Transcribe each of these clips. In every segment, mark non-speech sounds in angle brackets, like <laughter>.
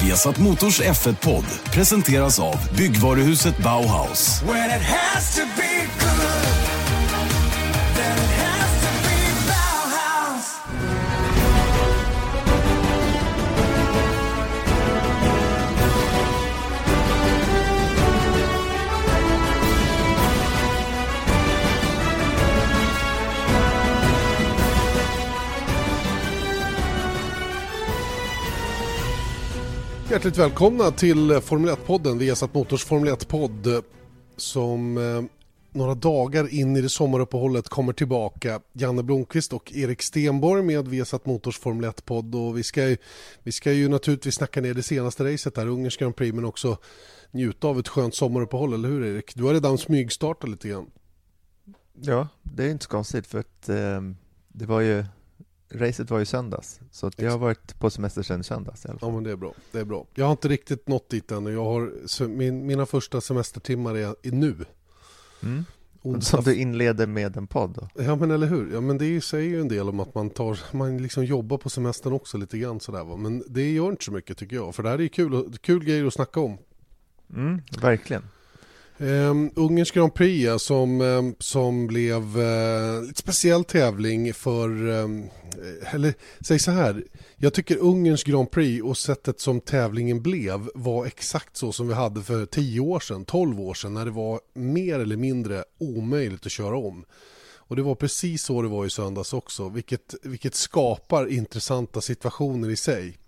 Viasat Motors F1-podd presenteras av byggvaruhuset Bauhaus. Hjärtligt välkomna till Formel 1-podden, Viasat Motors Formel 1-podd som eh, några dagar in i det sommaruppehållet kommer tillbaka. Janne Blomqvist och Erik Stenborg med Viasat Motors Formel 1-podd och vi ska, ju, vi ska ju naturligtvis snacka ner det senaste racet här, Ungerns Grand Prix, men också njuta av ett skönt sommaruppehåll, eller hur Erik? Du har redan smygstartat lite grann. Ja, det är inte så konstigt för att eh, det var ju racet var ju söndags, så jag har varit på semester sedan söndags i alla fall. Ja men det är bra, det är bra. Jag har inte riktigt nått dit ännu. Jag har, min, mina första semestertimmar är, är nu. Mm. Som du inleder med en podd då? Ja men eller hur, ja, men det säger ju en del om att man, tar, man liksom jobbar på semestern också lite grann sådär va. Men det gör inte så mycket tycker jag, för det här är kul, kul grejer att snacka om. Mm, verkligen. Um, Ungerns Grand Prix ja, som, um, som blev uh, lite speciell tävling för, um, eller säg så här, jag tycker Ungerns Grand Prix och sättet som tävlingen blev var exakt så som vi hade för 10 år sedan, 12 år sedan när det var mer eller mindre omöjligt att köra om. Och det var precis så det var i söndags också, vilket, vilket skapar intressanta situationer i sig.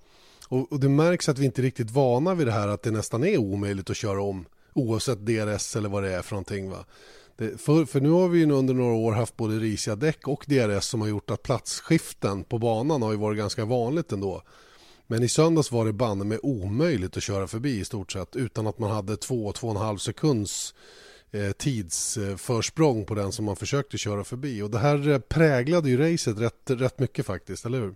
Och, och det märks att vi inte är riktigt vana vid det här att det nästan är omöjligt att köra om oavsett DRS eller vad det är för någonting. Va? Det, för, för nu har vi ju under några år haft både risiga däck och DRS som har gjort att platsskiften på banan har ju varit ganska vanligt ändå. Men i söndags var det banne med omöjligt att köra förbi i stort sett utan att man hade 2-2,5 sekunds eh, tidsförsprång på den som man försökte köra förbi. Och det här eh, präglade ju racet rätt, rätt mycket faktiskt, eller hur?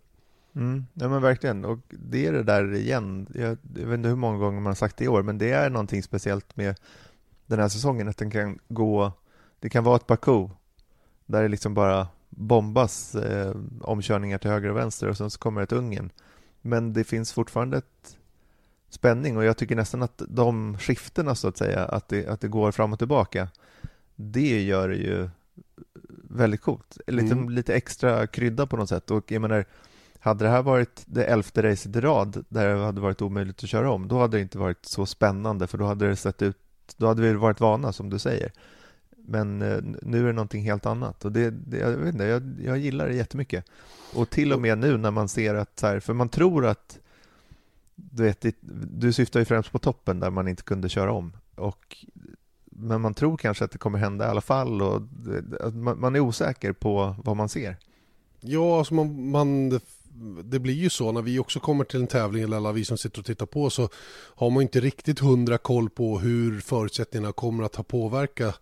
Mm, ja men verkligen, och det är det där igen, jag, jag, vet inte hur många gånger man har sagt det i år, men det är någonting speciellt med den här säsongen, att den kan gå, det kan vara ett Baku, där det liksom bara bombas eh, omkörningar till höger och vänster och sen så kommer ett Ungern. Men det finns fortfarande ett spänning och jag tycker nästan att de skiftena så att säga, att det, att det går fram och tillbaka, det gör det ju väldigt coolt. Lite, mm. lite extra krydda på något sätt och jag menar, hade det här varit det elfte racet i rad där det hade varit omöjligt att köra om, då hade det inte varit så spännande för då hade det sett ut, då hade vi varit vana som du säger. Men eh, nu är det någonting helt annat och det, det jag, vet inte, jag, jag gillar det jättemycket. Och till och med nu när man ser att, så här, för man tror att, du vet, du syftar ju främst på toppen där man inte kunde köra om. Och, men man tror kanske att det kommer hända i alla fall och eh, man, man är osäker på vad man ser. Ja, alltså man, man det blir ju så när vi också kommer till en tävling eller alla vi som sitter och tittar på så har man inte riktigt hundra koll på hur förutsättningarna kommer att ha påverkat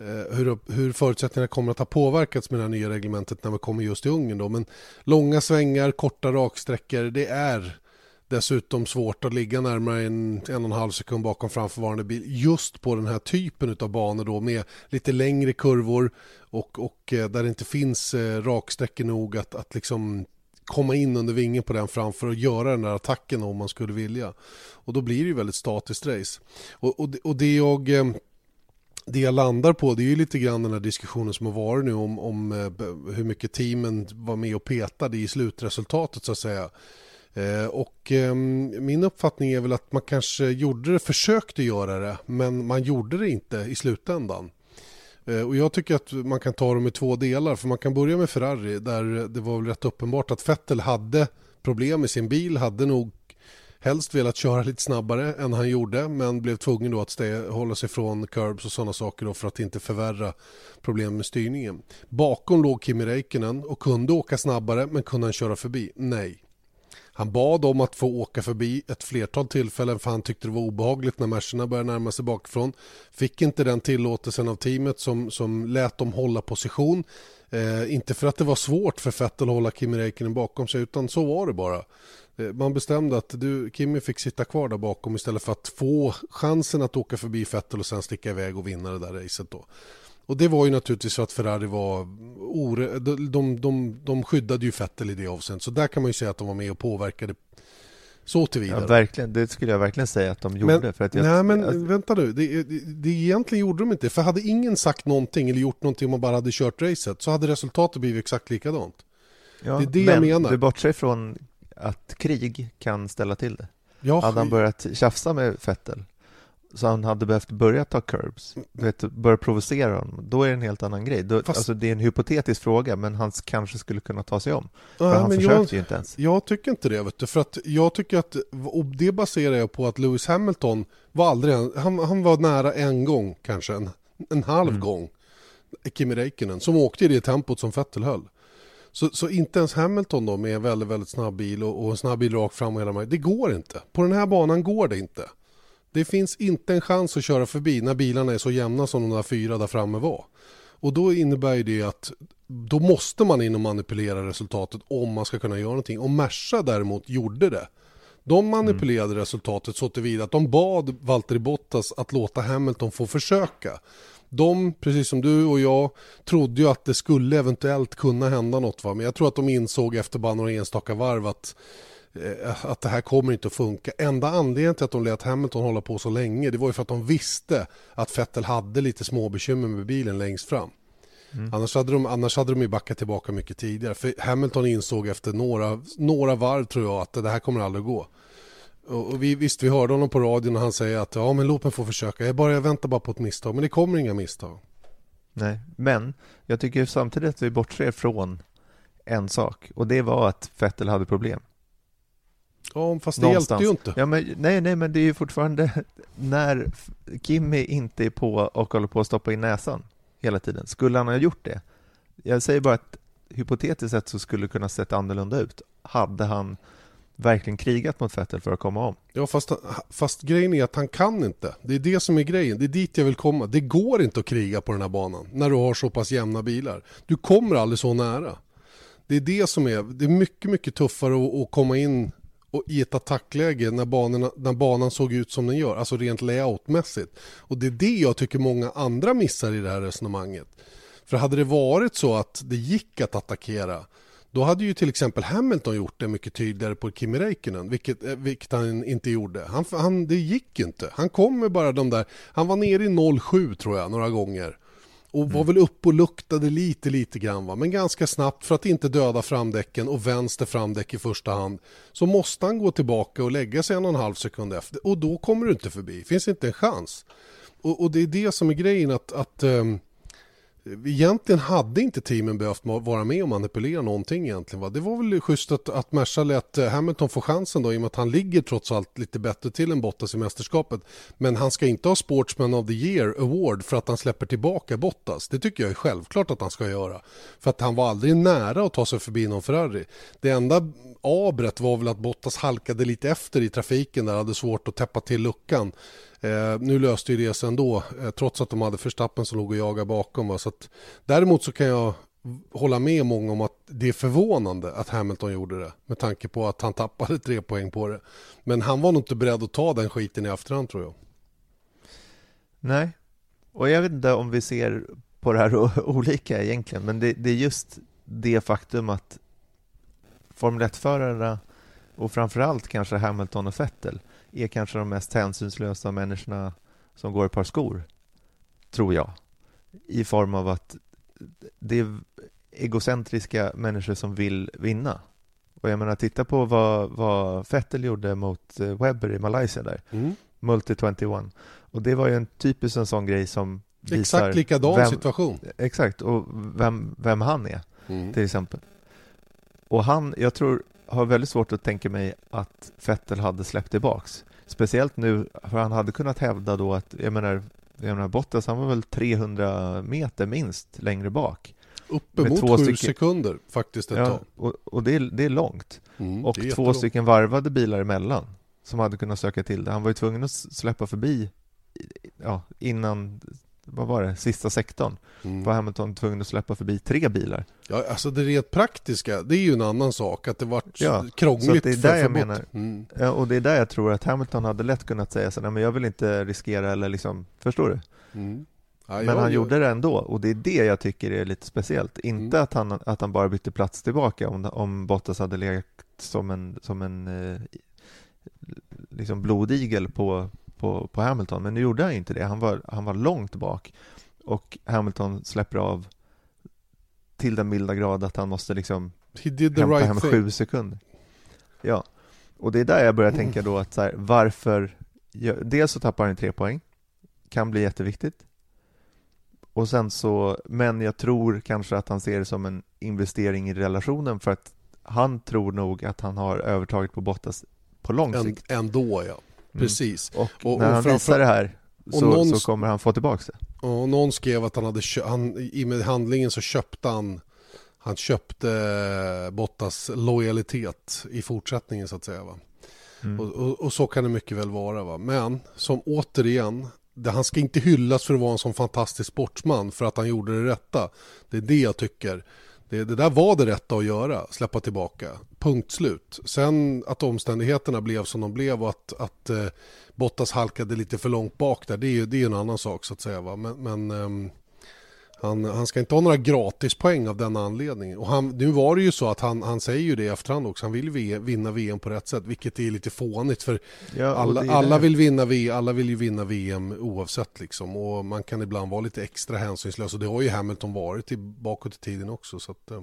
eh, hur, hur förutsättningarna kommer att ha påverkats med det här nya reglementet när vi kommer just till Ungern. Då. Men långa svängar, korta raksträckor, det är dessutom svårt att ligga närmare en, en och en halv sekund bakom framförvarande bil just på den här typen av banor då med lite längre kurvor och, och eh, där det inte finns eh, raksträckor nog att, att liksom komma in under vingen på den framför och göra den där attacken om man skulle vilja. Och då blir det ju väldigt statiskt race. Och, och, och det jag eh, det jag landar på det är ju lite grann den här diskussionen som har varit nu om, om eh, hur mycket teamen var med och petade i slutresultatet så att säga. Eh, och ehm, min uppfattning är väl att man kanske gjorde det, försökte göra det, men man gjorde det inte i slutändan. Eh, och jag tycker att man kan ta dem i två delar. För man kan börja med Ferrari där det var väl rätt uppenbart att Vettel hade problem med sin bil. Hade nog helst velat köra lite snabbare än han gjorde men blev tvungen då att stä- hålla sig från curbs och sådana saker då för att inte förvärra problem med styrningen. Bakom låg Kimi Räikkönen och kunde åka snabbare men kunde han köra förbi? Nej. Han bad om att få åka förbi ett flertal tillfällen för han tyckte det var obehagligt när matcherna började närma sig bakifrån. Fick inte den tillåtelsen av teamet som, som lät dem hålla position. Eh, inte för att det var svårt för Vettel att hålla Kimi Räikkönen bakom sig utan så var det bara. Eh, man bestämde att du, Kimi fick sitta kvar där bakom istället för att få chansen att åka förbi Vettel och sen sticka iväg och vinna det där racet då. Och det var ju naturligtvis så att Ferrari var ore, de, de, de, de skyddade ju Vettel i det avseendet. Så där kan man ju säga att de var med och påverkade Så tillvidare. Ja, verkligen. Det skulle jag verkligen säga att de gjorde. Men, för att jag, nej, men jag, vänta nu. Det, det, det egentligen gjorde de inte. För hade ingen sagt någonting eller gjort någonting om man bara hade kört racet så hade resultatet blivit exakt likadant. ja, det är det men jag menar. du bortser från att krig kan ställa till det. Ja, Hade han börjat tjafsa med Vettel så han hade behövt börja ta curbs, du vet, börja provocera honom, då är det en helt annan grej. Då, Fast- alltså, det är en hypotetisk fråga, men han kanske skulle kunna ta sig om. För ja, han försökte jag, ju inte ens. jag tycker inte det. Vet du, för att jag tycker att, och det baserar jag på att Lewis Hamilton var aldrig, han, han var nära en gång kanske, en, en halv Mm. gång, Kimi Räikkönen, som åkte i det tempot som Vettel höll. Så, så inte ens Hamilton då med en väldigt, väldigt snabb bil och, och en snabb bil rakt fram och hela vägen, det går inte. På den här banan går det inte. Det finns inte en chans att köra förbi när bilarna är så jämna som de där fyra där framme var. Och då innebär ju det att då måste man in och manipulera resultatet om man ska kunna göra någonting. Och Merca däremot gjorde det. De manipulerade resultatet så tillvida att de bad Valtteri Bottas att låta Hamilton få försöka. De, precis som du och jag, trodde ju att det skulle eventuellt kunna hända något. Va? Men jag tror att de insåg efter bara några enstaka varv att, att det här kommer inte att funka. Enda anledningen till att de lät Hamilton hålla på så länge det var ju för att de visste att Vettel hade lite små bekymmer med bilen längst fram. Annars, hade de, annars hade de ju backat tillbaka mycket tidigare. För Hamilton insåg efter några, några varv tror jag att det här kommer aldrig gå. Och, och vi, visst, vi hörde honom på radion när han säger att ja men låt mig få försöka. Jag, bara, jag väntar bara på ett misstag. Men det kommer inga misstag. Nej, men jag tycker samtidigt att vi bortser från en sak och det var att Vettel hade problem. Ja, fast det Någonstans. hjälpte ju inte. Ja, men, nej, nej, men det är ju fortfarande <laughs> när Kimmy inte är på och håller på att stoppa in näsan hela tiden. Skulle han ha gjort det? Jag säger bara att hypotetiskt sett så skulle det kunna sett annorlunda ut. Hade han verkligen krigat mot Vettel för att komma om? Ja, fast, fast grejen är att han kan inte. Det är det som är grejen. Det är dit jag vill komma. Det går inte att kriga på den här banan när du har så pass jämna bilar. Du kommer aldrig så nära. Det är det som är, det är mycket, mycket tuffare att, att komma in och i ett attackläge när, banorna, när banan såg ut som den gör, alltså rent layoutmässigt. Och det är det jag tycker många andra missar i det här resonemanget. För hade det varit så att det gick att attackera då hade ju till exempel Hamilton gjort det mycket tydligare på Kimi Räikkönen, vilket, eh, vilket han inte gjorde. Han, han, det gick ju inte. Han kom med bara de där, han var nere i 0,7 tror jag några gånger. Och var väl uppe och luktade lite, lite grann va? men ganska snabbt för att inte döda framdäcken och vänster framdäck i första hand. Så måste han gå tillbaka och lägga sig en och en halv sekund efter och då kommer du inte förbi, finns inte en chans. Och, och det är det som är grejen att, att ehm, Egentligen hade inte teamen behövt vara med och manipulera någonting egentligen. Va? Det var väl schysst att, att Merca lät eh, Hamilton få chansen då i och med att han ligger trots allt lite bättre till än Bottas i mästerskapet. Men han ska inte ha Sportsman of the Year Award för att han släpper tillbaka Bottas. Det tycker jag är självklart att han ska göra. För att han var aldrig nära att ta sig förbi någon Ferrari. Det enda abret var väl att Bottas halkade lite efter i trafiken där, hade svårt att täppa till luckan. Eh, nu löste ju det sig ändå, eh, trots att de hade förstappen som låg och jagade bakom. Va? Så att, däremot så kan jag hålla med många om att det är förvånande att Hamilton gjorde det med tanke på att han tappade tre poäng på det. Men han var nog inte beredd att ta den skiten i efterhand tror jag. Nej, och jag vet inte om vi ser på det här <laughs> olika egentligen, men det, det är just det faktum att Formel 1-förarna och framförallt kanske Hamilton och Vettel är kanske de mest hänsynslösa människorna som går ett par skor, tror jag. I form av att det är egocentriska människor som vill vinna. Och jag menar, titta på vad, vad Vettel gjorde mot eh, Webber i Malaysia där, Mm. Multi 21. Och det var ju en typisk en sån grej som visar Exakt likadan vem, situation. Exakt, och vem, vem han är Mm. till exempel. Och han, jag tror, har väldigt svårt att tänka mig att Vettel hade släppt tillbaks. Speciellt nu, för han hade kunnat hävda då att, jag menar, jag menar Bottas, han var väl 300 meter minst längre bak. Uppemot två sju stycken- sekunder faktiskt ett Ja, tag. och och det, är, det är långt. Mm, Och är två jättelångt. stycken varvade bilar emellan som hade kunnat söka till det. Han var ju tvungen att släppa förbi ja, innan, vad var det, sista sektorn. Mm. Var Hamilton tvungen att släppa förbi tre bilar. Ja, alltså det rent praktiska, det är ju en annan sak. Att det vart Ja, krångligt. så det är där jag för bot- menar. Mm. Ja, och det är där jag tror att Hamilton hade lätt kunnat säga så nej men jag vill inte riskera eller liksom, förstår du? Mm. Ja, Men han gjorde det ändå och det är det jag tycker är lite speciellt. Inte Mm. att, han, att han bara bytte plats tillbaka om, om Bottas hade legat som en, som en eh, liksom blodigel på, på, på Hamilton, men nu gjorde han inte det. Han var, han var långt bak och Hamilton släpper av till den milda grad att han måste liksom He did the hämta right hem thing. sju sekunder. Ja, och det är där jag börjar tänka då att så här, varför ja, Dels så tappar han tre poäng Kan bli jätteviktigt Och sen så, men jag tror kanske att han ser det som en investering i relationen för att han tror nog att han har övertaget på Bottas på lång sikt. ändå ja, precis. Och, Och- när och han framför- visar det här så, någon- så kommer han få tillbaka det. Och någon skrev att han hade han, i med handlingen så köpte han han köpte eh, Bottas lojalitet i fortsättningen så att säga. Va? Mm. Och, och, och så kan det mycket väl vara. Va? Men som återigen, det, han ska inte hyllas för att vara en sån fantastisk sportsman för att han gjorde det rätta. Det är det jag tycker. Det, det där var det rätta att göra, släppa tillbaka. Punkt slut. Sen att omständigheterna blev som de blev och att, att eh, Bottas halkade lite för långt bak där, det är ju det är en annan sak så att säga. Va? Men, men eh, han, han ska inte ha några gratispoäng av den anledningen. Och han, nu var det ju så att han, han säger ju det i efterhand också. Han vill v, vinna VM på rätt sätt, vilket är lite fånigt. För Ja, alla, det alla, vill vinna, V- alla vill ju vinna VM oavsett. Liksom. Och man kan ibland vara lite extra hänsynslös. Och det har ju Hamilton varit i, bakåt i tiden också. Så att, eh,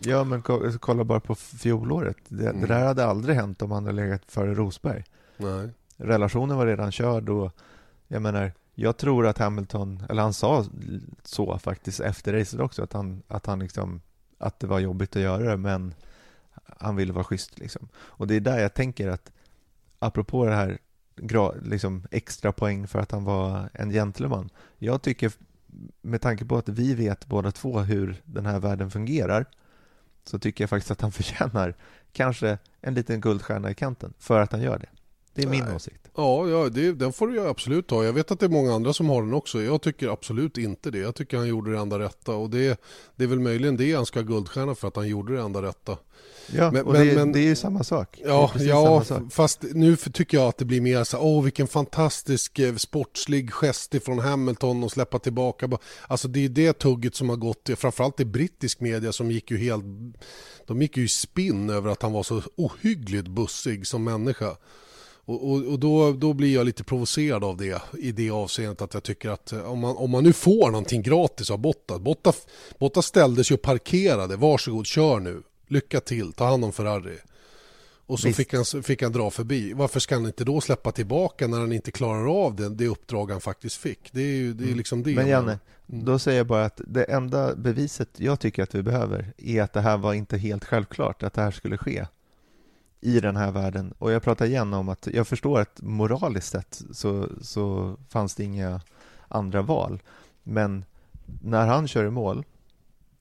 Ja, men ko- kolla bara på fjolåret. Det, Mm. det där hade aldrig hänt om han hade legat före Rosberg. nej. relationen var redan körd och jag menar, jag tror att Hamilton, eller han sa så faktiskt efter racet också, att han, att han liksom, att det var jobbigt att göra det, men han ville vara schysst liksom. Och det är där jag tänker att, apropå det här, liksom extra poäng för att han var en gentleman. Jag tycker, med tanke på att vi vet båda två hur den här världen fungerar, så tycker jag faktiskt att han <laughs> förtjänar kanske en liten guldstjärna i kanten för att han gör det. Det är min Nej. åsikt. Ja, ja det, den får du absolut ha. Jag vet att det är många andra som har den också. Jag tycker absolut inte det. Jag tycker han gjorde det enda rätta. Och det, det är väl möjligen det han ska ha guldstjärna för att han gjorde det enda rätta. Ja, Men- och men- det, men- det är ju samma sak. Ja, ja sak. fast nu tycker jag att det blir mer så här, åh vilken fantastisk eh, sportslig gest ifrån Hamilton och släppa tillbaka. Ba- Alltså det är det tugget som har gått, framförallt i brittisk media som gick ju helt, de gick ju i spinn över att han var så ohyggligt bussig som människa. Och, och, och då, då blir jag lite provocerad av det i det avseendet att jag tycker att eh, om man, om man nu får någonting gratis av Bottas, Bottas, Bottas ställdes ju och parkerade, varsågod kör nu, lycka till, ta hand om Ferrari. Och så Visst. fick han, fick han dra förbi. Varför ska han inte då släppa tillbaka när han inte klarar av det, det uppdrag han faktiskt fick? Det är ju det är liksom det. Mm. Men Janne, Mm. då säger jag bara att det enda beviset jag tycker att vi behöver är att det här var inte helt självklart att det här skulle ske i den här världen. Och jag pratar igen om att jag förstår att moraliskt sett så, så fanns det inga andra val. Men när han kör i mål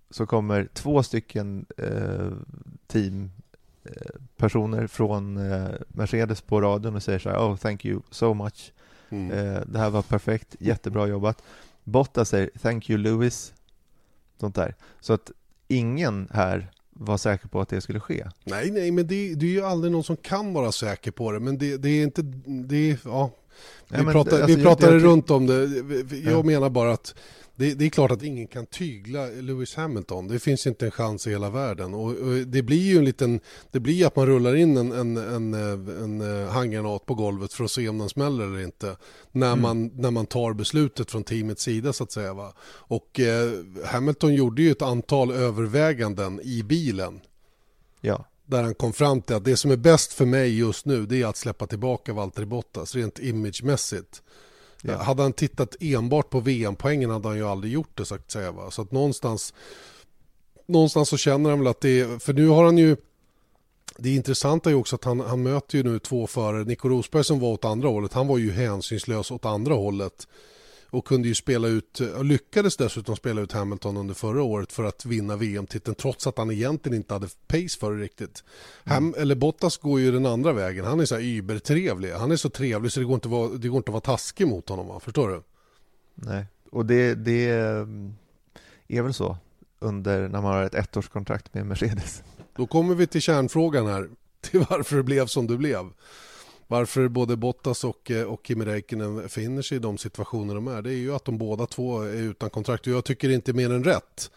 så kommer två stycken eh, team eh, personer från eh, Mercedes på radion och säger så här, oh thank you so much Mm. Eh, det här var perfekt, jättebra jobbat. Bottas säger “Thank you Lewis”. Sånt där. Så att ingen här var säker på att det skulle ske. Nej, nej, men det, det är ju aldrig någon som kan vara säker på det. Men det, det är inte... Det är, ja. Vi, Nej, men pratar, alltså, vi jag- pratade jag- runt om det. Jag Ja. menar bara att det, det är klart att ingen kan tygla Lewis Hamilton. Det finns inte en chans i hela världen. Och, och det blir ju en liten... Det blir att man rullar in en, en, en, en eh, handgranat på golvet för att se om den smäller eller inte. När, Mm. man, när man tar beslutet från teamets sida så att säga. Va? Och eh, Hamilton gjorde ju ett antal överväganden i bilen Ja, där han kom fram till att det som är bäst för mig just nu det är att släppa tillbaka Valtteri Bottas rent imagemässigt. Ja. Eh, hade han tittat enbart på VM-poängen hade han ju aldrig gjort det så att säga. Va? Så att någonstans, någonstans så känner han väl att det är, för nu har han ju det intressanta är ju också att han, han möter ju nu två förare. Nico Rosberg som var åt andra hållet, han var ju hänsynslös åt andra hållet. Och kunde ju spela ut, och lyckades dessutom spela ut Hamilton under förra året för att vinna VM-titeln trots att han egentligen inte hade pace för det riktigt. Ham, eller Bottas går ju den andra vägen, han är så här übertrevlig. Han är så trevlig så det går inte att vara, det går inte att vara taskig mot honom, va? förstår du? nej. Och det, det mm, är väl så under när man har ett ettårskontrakt med Mercedes. Då kommer vi till kärnfrågan här, <laughs> till varför det blev som det blev. Varför både Bottas och, eh, och Kimi Räikkönen befinner sig i de situationer de är. Det är ju att de båda två är utan kontrakt och jag tycker inte mer än rätt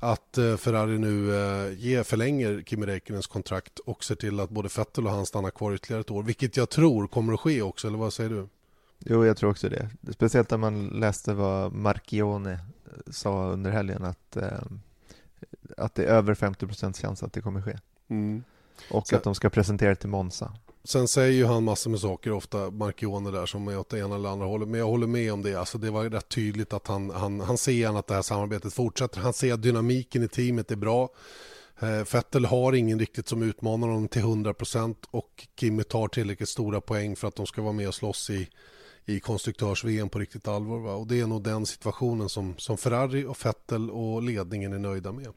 att eh, Ferrari nu eh, ger, förlänger Kimi Räikkönens kontrakt och ser till att både Vettel och han stannar kvar ytterligare ett år. Vilket jag tror kommer att ske också, eller vad säger du? Jo, jag tror också det. Speciellt när man läste vad Marchione sa under helgen att, att det är över 50 procents chans att det kommer ske. Mm. Och Så... att de ska presentera det till Monza. Sen säger ju han massor med saker, ofta Marchione där som är åt det ena eller andra hållet. Men jag håller med om det. Alltså det var rätt tydligt att han, han, han ser gärna att det här samarbetet fortsätter. Han ser att dynamiken i teamet är bra. Eh, Fettel Vettel har ingen riktigt som utmanar honom till 100% och Kimi tar tillräckligt stora poäng för att de ska vara med och slåss i, i konstruktörs-VM på riktigt allvar. Va? Och det är nog den situationen som, som Ferrari och Vettel och ledningen är nöjda med.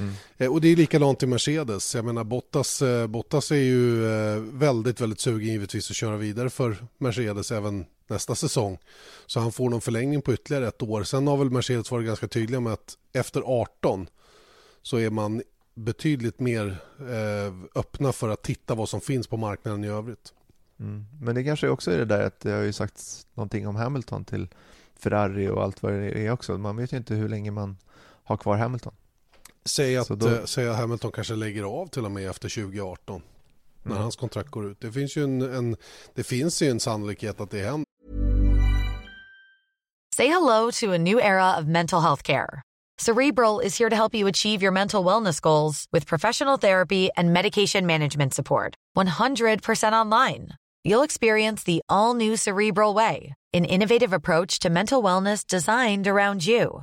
Mm. Eh, och det är likadant i Mercedes. Jag menar Bottas, eh, Bottas är ju eh, väldigt, väldigt sugen givetvis att köra vidare för Mercedes även nästa säsong. Så han får någon förlängning på ytterligare ett år. Sen har väl Mercedes varit ganska tydliga med att efter 18 så är man betydligt mer öppna för att titta vad som finns på marknaden i övrigt. Mm. Men det kanske också är det där att det har ju sagts någonting om Hamilton till Ferrari och allt vad det är också. Man vet ju inte hur länge man har kvar Hamilton. Säg att, då... Eh, säg att Hamilton kanske lägger av till och med efter 2018. När mm. hans kontrakt går ut. Det finns ju en, en, det finns ju en sannolikhet att det händer. Say hello to a new era of mental health care. Cerebral is here to help you achieve your mental wellness goals with professional therapy and medication management support. 100% online. You'll experience the all new Cerebral way, an innovative approach to mental wellness designed around you.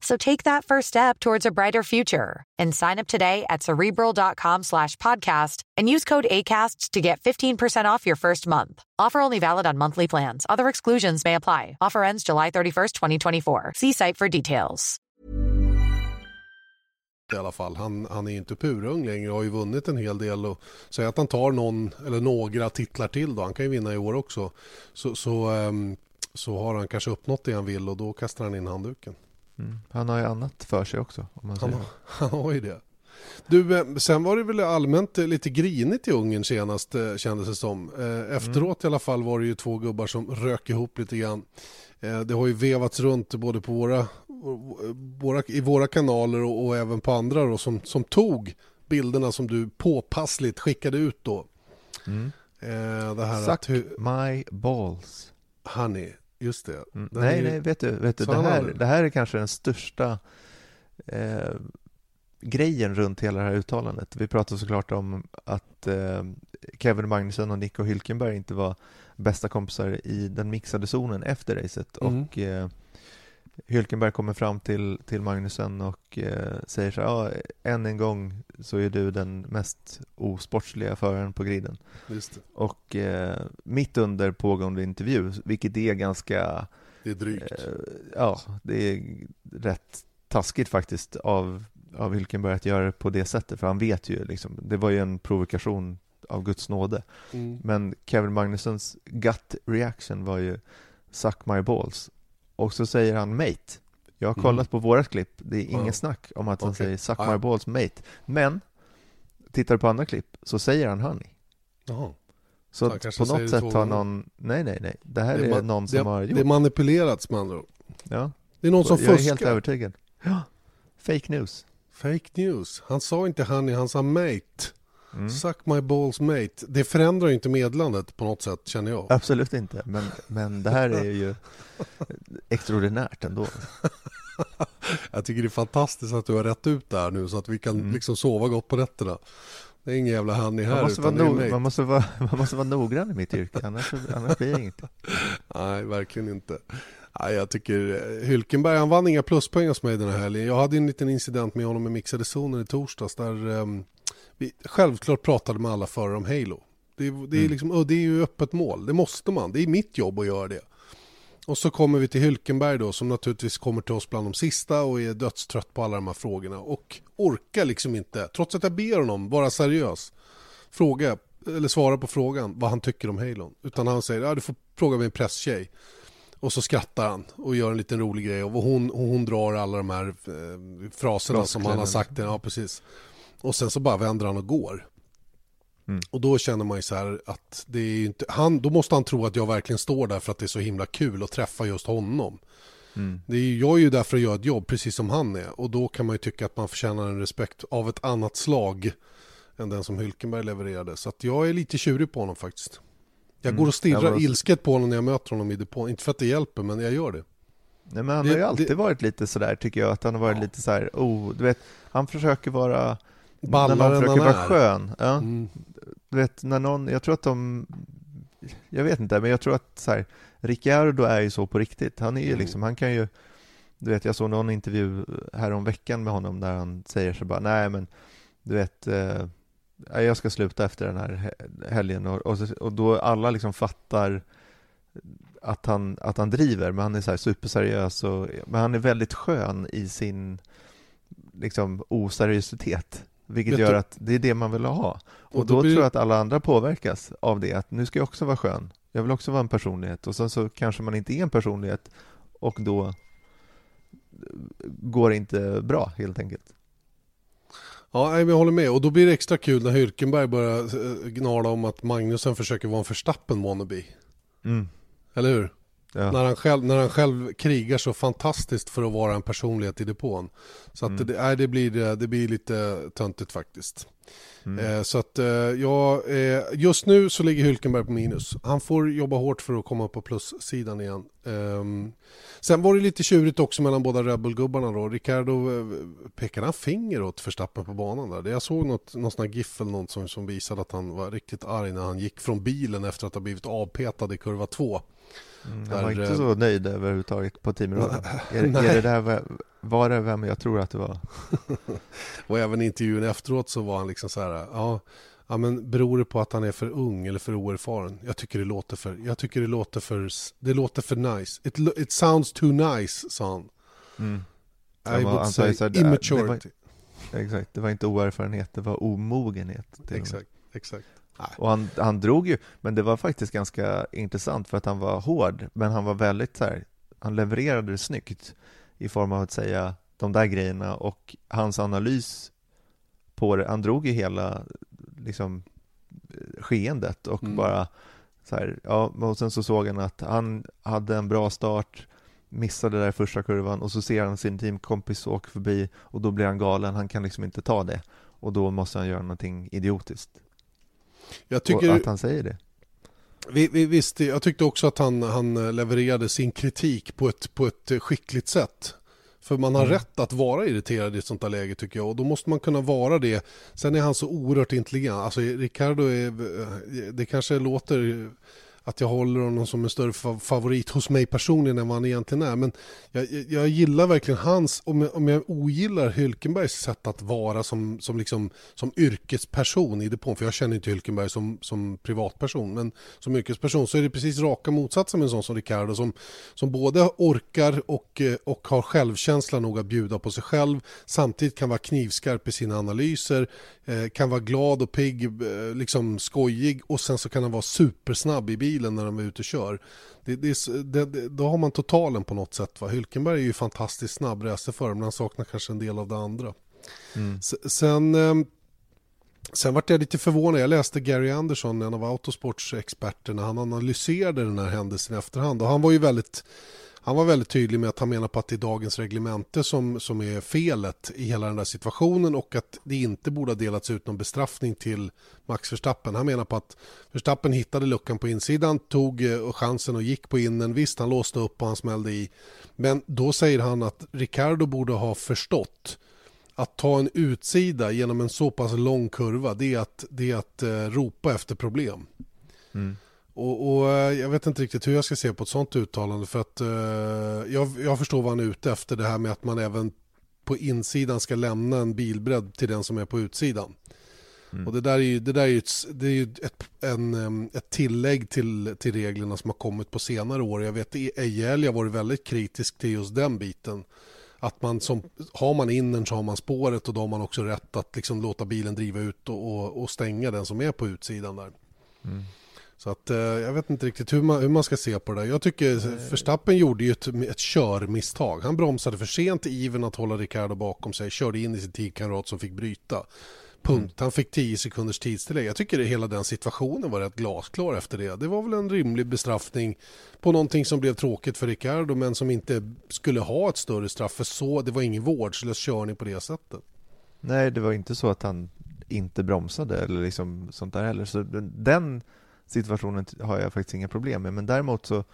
So take that first step towards a brighter future and sign up today at cerebral.com slash podcast and use code ACasts to get 15% off your first month. Offer only valid on monthly plans. Other exclusions may apply. Offer ends July 31st, 2024. See site for details. I alla fall, han, han är inte purung längre och har ju vunnit en hel del och säg att han tar någon eller några titlar till då, han kan ju vinna i år också, så, så, um, så har han kanske uppnått det han vill och då kastar han in handduken. Mm. Han har ju annat för sig också. Om man han, har, <laughs> han har ju det. Du, eh, sen var det väl allmänt lite grinigt i Ungern senast eh, kändes det som. Eh, efteråt mm. i alla fall var det ju två gubbar som rök ihop lite grann. Det har ju vevats runt både på våra, våra i våra kanaler och, och, även på andra då, som, som tog bilderna som du påpassligt skickade ut då. Mm. Det här Suck att, my balls. Honey, Just det. Mm. Nej, är... nej, vet du, vet du det, här, det här är kanske den största eh, grejen runt hela det här uttalandet. Vi pratar såklart om att eh, Kevin Magnusson och Nico Hylkenberg inte var bästa kompisar i den mixade zonen efter racet mm. och eh, Hylkenberg kommer fram till, till Magnusen och eh, säger så här, ja, än en gång så är du den mest osportsliga föraren på griden. Och eh, mitt under pågående intervju, vilket är ganska... Det är drygt. Eh, ja, det är rätt taskigt faktiskt av, av Hylkenberg att göra det på det sättet, för han vet ju liksom, det var ju en provokation av Guds nåde. Mm. Men Kevin Magnusons gut reaction var ju Suck my balls och så säger han mate. Jag har mm. kollat mm. på vårat klipp, det är inget mm. snack om att han okay. säger suck my balls mate. Men, tittar du på andra klipp så säger han honey. Jaha. Så, så på något sätt har någon, nej nej nej, det här det är, är någon som det, har gjort. Det är manipulerats med andra ord. Ja. Det är någon som jag fuskar. Jag är helt övertygad. Ja, fake news. Fake news. Han sa inte honey, han sa mate. Mm. Suck my balls mate. Det förändrar ju inte medlandet på något sätt känner jag. Absolut inte, men, men det här är ju <laughs> extraordinärt ändå. <laughs> jag tycker det är fantastiskt att du har rätt ut det här nu så att vi kan mm. liksom sova gott på nätterna. Det är ingen jävla honey här. Man måste, vara, no man måste, vara, man måste vara noggrann i mitt yrke, annars, annars blir det inget. <laughs> Nej, verkligen inte. Nej, jag tycker eh, Hylkenberg, han vann inga pluspoäng hos mig den här helgen. Jag hade en liten incident med honom i mixade zonen i torsdags där um, vi självklart pratade med alla förare om Halo. Det, det, är mm. liksom, det är ju öppet mål, det måste man. Det är mitt jobb att göra det. Och så kommer vi till Hylkenberg då som naturligtvis kommer till oss bland de sista och är dödstrött på alla de här frågorna och orkar liksom inte, trots att jag ber honom vara seriös, fråga eller svara på frågan vad han tycker om Halon. Utan han säger, ja du får fråga min presstjej. Och så skrattar han och gör en liten rolig grej och hon, hon drar alla de här eh, fraserna som han har sagt. Ja, precis. Och sen så bara vänder han och går. Mm. Och då känner man ju så här att det är inte, han, då måste han tro att jag verkligen står där för att det är så himla kul att träffa just honom. Mm. Det är, jag är ju där för att göra ett jobb precis som han är och då kan man ju tycka att man förtjänar en respekt av ett annat slag än den som Hylkenberg levererade. Så att jag är lite tjurig på honom faktiskt. Jag mm. går och stirrar var... ilsket på honom när jag möter honom i depån. Inte för att det hjälper, men jag gör det. Nej, men han det, har ju alltid det... varit lite sådär tycker jag, att han har varit ja. lite så här, oh, du vet, han försöker vara Ballare än han vara är. skön. Ja. Mm. Vet, när någon, jag tror att de, jag vet inte, men jag tror att så här, Ricciardo är ju så på riktigt. Han är ju mm. liksom, han kan ju, du vet, jag såg någon intervju här om veckan med honom där han säger så bara, nej men, du vet, eh, jag ska sluta efter den här helgen och, och, och då alla liksom fattar att han, att han driver, men han är så här superseriös och, men han är väldigt skön i sin liksom oseriositet. Vilket Vet gör du? att det är det man vill ha. Och, och då, då blir... tror jag att alla andra påverkas av det, att nu ska jag också vara skön. Jag vill också vara en personlighet och sen så kanske man inte är en personlighet och då går det inte bra helt enkelt. Ja, jag håller med. Och då blir det extra kul när Hyrkenberg börjar eh, gnala om att Magnusen försöker vara en förstappen wannabe. Mm. Eller hur? Ja. När, han själv, när han själv krigar så fantastiskt för att vara en personlighet i depån. Så att mm. det, nej, det, blir, det blir lite töntigt faktiskt. Mm. Eh, så att eh, ja, eh, just nu så ligger Hylkenberg på minus. Han får jobba hårt för att komma på plussidan igen. Ehm, sen var det lite tjurigt också mellan båda Red Bull-gubbarna då. Ricardo pekade han finger åt Verstappen på banan där. Jag såg något, någon sån här GIF eller något som, som visade att han var riktigt arg när han gick från bilen efter att ha blivit avpetad i kurva 2. Mm, han var inte så nöjd överhuvudtaget på teamraden. <laughs> Är, är det där, var det vem jag tror att det var? <laughs> och även i intervjun efteråt så var han liksom så här, ja, ja men beror det på att han är för ung eller för oerfaren? Jag tycker det låter för, jag tycker det låter för, det låter för nice. It, it sounds too nice, sa han. Mm. I var, would say här, immaturity. Det var, exakt, det var inte oerfarenhet, det var omogenhet. Exakt, exakt. Och han, han drog ju, men det var faktiskt ganska intressant för att han var hård, men han var väldigt så här, han levererade det snyggt i form av att säga de där grejerna och hans analys på det, han drog ju hela liksom skeendet och mm. bara så här, ja, och sen så såg han att han hade en bra start, missade där första kurvan och så ser han sin teamkompis åka förbi och då blir han galen, han kan liksom inte ta det och då måste han göra någonting idiotiskt. Jag tycker... Och att han säger det. Vi, vi, visst, jag tyckte också att han, han levererade sin kritik på ett, på ett skickligt sätt. För man har mm. rätt att vara irriterad i ett sånt här läge tycker jag och då måste man kunna vara det. Sen är han så oerhört intelligent. Alltså Ricardo är, det kanske låter att jag håller honom som en större favorit hos mig personligen än vad han egentligen är. Men jag, jag gillar verkligen hans, om jag, om jag ogillar Hylkenbergs sätt att vara som, som, liksom, som yrkesperson i depån, för jag känner inte Hylkenberg som, som privatperson, men som yrkesperson så är det precis raka motsatsen med en sån som Ricardo som, som både orkar och, eh, och har självkänsla nog att bjuda på sig själv, samtidigt kan vara knivskarp i sina analyser, eh, kan vara glad och pigg, eh, liksom skojig. Och sen så kan han vara supersnabb i bilen bilen när de är ute och kör. Det, det, det, då har man totalen på något sätt. Va? Hylkenberg är ju fantastiskt snabb racerförare men han saknar kanske en del av det andra. Mm. Sen, ehm, sen vart jag lite förvånad. Jag läste Gary Anderson, en av Autosports experterna. Han analyserade den här händelsen i efterhand och han var ju väldigt han var väldigt tydlig med att han menar på att det är dagens reglemente som, som är felet i hela den där situationen och att det inte borde ha delats ut någon bestraffning till Max Verstappen. Han menar på att Verstappen hittade luckan på insidan, tog eh, chansen och gick på innen. Visst, han låste upp och han smällde i. Men då säger han att Ricardo borde ha förstått att ta en utsida genom en så pass lång kurva, det är att, det är att eh, ropa efter problem. Mm. Och, och, eh, Jag vet inte riktigt hur jag ska se på ett sånt uttalande för att uh, jag, jag förstår vad han är ute efter det här med att man även på insidan ska lämna en bilbredd till den som är på utsidan. Mm. Och det där är ju, det där är ju, ett, det är ju ett, en, ett tillägg till, till reglerna som har kommit på senare år. Jag vet Ejel har varit väldigt kritisk till just den biten. att man som, har man innern så har man spåret och då har man också rätt att liksom låta bilen driva ut och, och, och stänga den som är på utsidan där. Mm. Så att eh, jag vet inte riktigt hur man, hur man ska se på det där. Jag tycker Verstappen gjorde ju ett, ett körmisstag. Han bromsade för sent i iven att hålla Ricardo bakom sig, körde in i sin tidkamrat som fick bryta. Punkt. Mm. Han fick 10 sekunders tidstillägg. Jag tycker att hela den situationen var rätt glasklar efter det. Det var väl en rimlig bestraffning på någonting som blev tråkigt för Ricardo men som inte skulle ha ett större straff för så. Det var ingen vårdslös körning på det sättet. Nej, det var inte så att han inte bromsade eller liksom sånt där heller. Så den situationen har jag faktiskt inga problem med. Men däremot så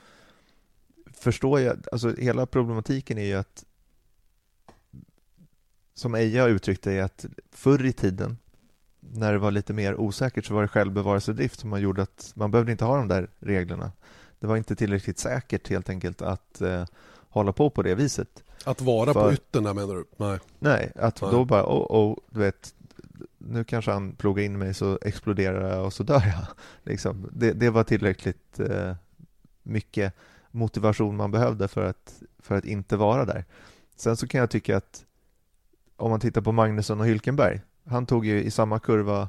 förstår jag, alltså hela problematiken är ju att som Eja har uttryckt det, är att förr i tiden när det var lite mer osäkert så var det självbevarelsedrift som man gjorde att man behövde inte ha de där reglerna. Det var inte tillräckligt säkert helt enkelt att eh, hålla på på det viset. Att vara För, på yttern menar du? Nej. Nej, att nej. då bara, oh, oh, du vet, nu kanske han plogar in mig så exploderar jag och så dör jag. <laughs> Liksom. Det, det var tillräckligt eh, mycket motivation man behövde för att, för att inte vara där. Sen så kan jag tycka att om man tittar på Magnusson och Hylkenberg, han tog ju i samma kurva,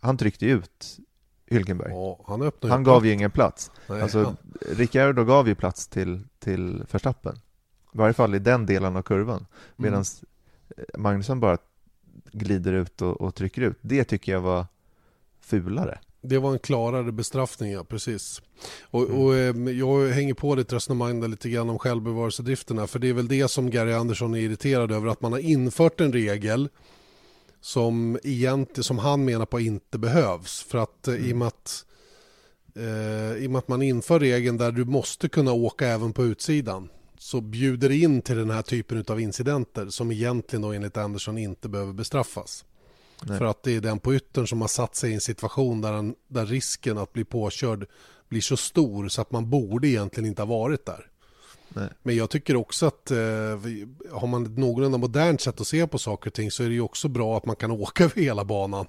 han tryckte ut Hylkenberg. Ja, han han gav ju ingen plats. Nej, alltså, han... Ricciardo gav ju plats till, till Verstappen. I varje fall i den delen av kurvan. Medan mm. Magnusson bara glider ut och, och, trycker ut. Det tycker jag var fulare. Det var en klarare bestraffning, ja precis. Och, mm. och eh, jag hänger på ditt resonemang där lite grann om självbevarelsedrifterna. För det är väl det som Gary Andersson är irriterad över. Att man har infört en regel som, egentligen, som han menar på inte behövs. För att mm. i, och mm. med att, eh, i och med att man inför regeln där du måste kunna åka även på utsidan så bjuder in till den här typen av incidenter som egentligen då enligt Andersson inte behöver bestraffas. Nej. För att det är den på yttern som har satt sig i en situation där, han, där risken att bli påkörd blir så stor så att man borde egentligen inte ha varit där. Nej. Men jag tycker också att eh, har man ett någorlunda modernt sätt att se på saker och ting så är det ju också bra att man kan <laughs> åka över hela banan.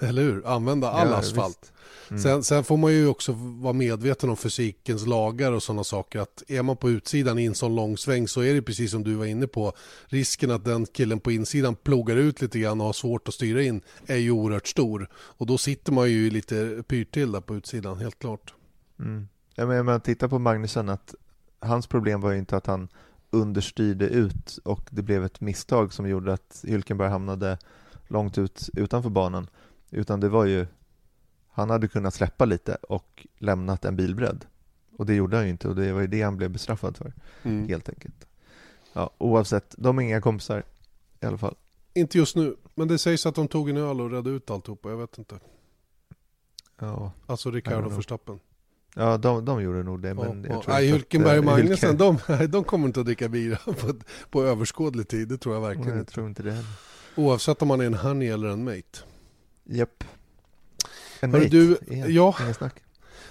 Eller hur? Använda all ja, asfalt. Mm. Sen, sen, får man ju också vara medveten om fysikens lagar och sådana saker. Att är man på utsidan i en sån lång sväng så är det precis som du var inne på. Risken att den killen på insidan plogar ut lite grann och har svårt att styra in är ju oerhört stor. Och då sitter man ju lite pyrt till där på utsidan, helt klart. Mm. Ja, men man tittar på Magnusson, att hans problem var ju inte att han understyrde ut och det blev ett misstag som gjorde att Hylkenberg hamnade långt ut utanför banan. Utan det var ju, han hade kunnat släppa lite och lämnat en bilbredd. Och det gjorde han ju inte och det var ju det han blev bestraffad för, mm. helt enkelt. Ja, oavsett, de är inga kompisar i alla fall. Inte just nu, men det sägs att de tog en öl och redde ut alltihopa, jag vet inte. Ja. Alltså Ricardo Verstappen. Ja, de, de gjorde nog det. Men ja, jag tror nej, Hulkenberg och Magnusson, de, <laughs> de kommer inte att dricka bira <laughs> på, på överskådlig tid. Det tror jag verkligen jag tror inte det heller. Oavsett om man är en honey eller en mate. Japp. En Hörru, mate, du, igen. ja.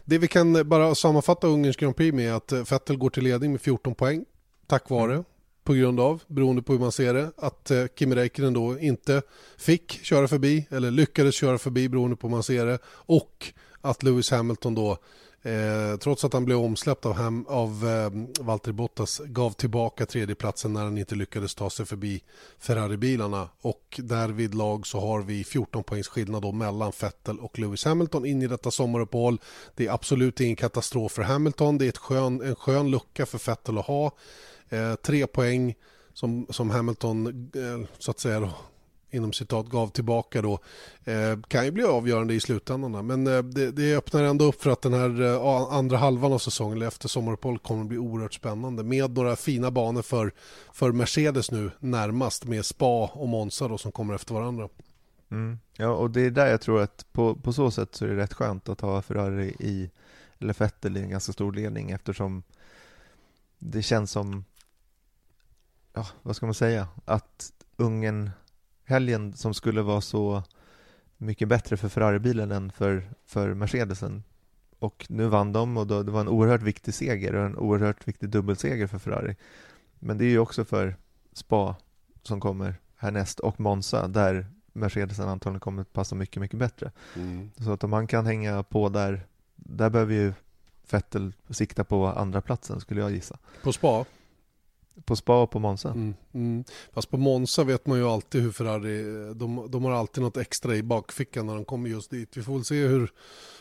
Det vi kan bara sammanfatta Ungerns Grand Prix med att Vettel går till ledning med 14 poäng. Tack vare, mm. på grund av, beroende på hur man ser det, att eh, Kimi Räikkönen då inte fick köra förbi, eller lyckades köra förbi beroende på hur man ser det. Och att Lewis Hamilton då Eh, trots att han blev omsläppt av, hem, av eh, Valtteri Bottas gav tillbaka tredjeplatsen när han inte lyckades ta sig förbi Ferrari-bilarna. Och därvid lag så har vi 14 poängs skillnad då mellan Vettel och Lewis Hamilton in i detta sommaruppehåll. Det är absolut ingen katastrof för Hamilton. Det är ett skön, en skön lucka för Vettel att ha. Eh, tre poäng som, som Hamilton eh, så att säga då, inom citat gav tillbaka då eh, kan ju bli avgörande i slutändan. Men eh, det, det, öppnar ändå upp för att den här eh, andra halvan av säsongen eller efter sommaruppehållet kommer att bli oerhört spännande med några fina banor för, för Mercedes nu närmast med Spa och Monza då, som kommer efter varandra. Mm. Ja, och det är där jag tror att på, på så sätt så är det rätt skönt att ha Ferrari i, eller Vettel i en ganska stor ledning eftersom det känns som, ja, vad ska man säga, att Ungern helgen som skulle vara så mycket bättre för Ferrari-bilen än för, för Mercedesen. Och nu vann de och då, det var en oerhört viktig seger och en oerhört viktig dubbelseger för Ferrari. Men det är ju också för Spa som kommer härnäst och Monza där Mercedesen antagligen kommer att passa mycket, mycket bättre. Mm. Så att om man kan hänga på där, där behöver ju Vettel sikta på andra platsen skulle jag gissa. På Spa? På spa och på Monza. Mm, mm. Fast på Monza vet man ju alltid hur Ferrari, de, de har alltid något extra i bakfickan när de kommer just dit. Vi får väl se hur,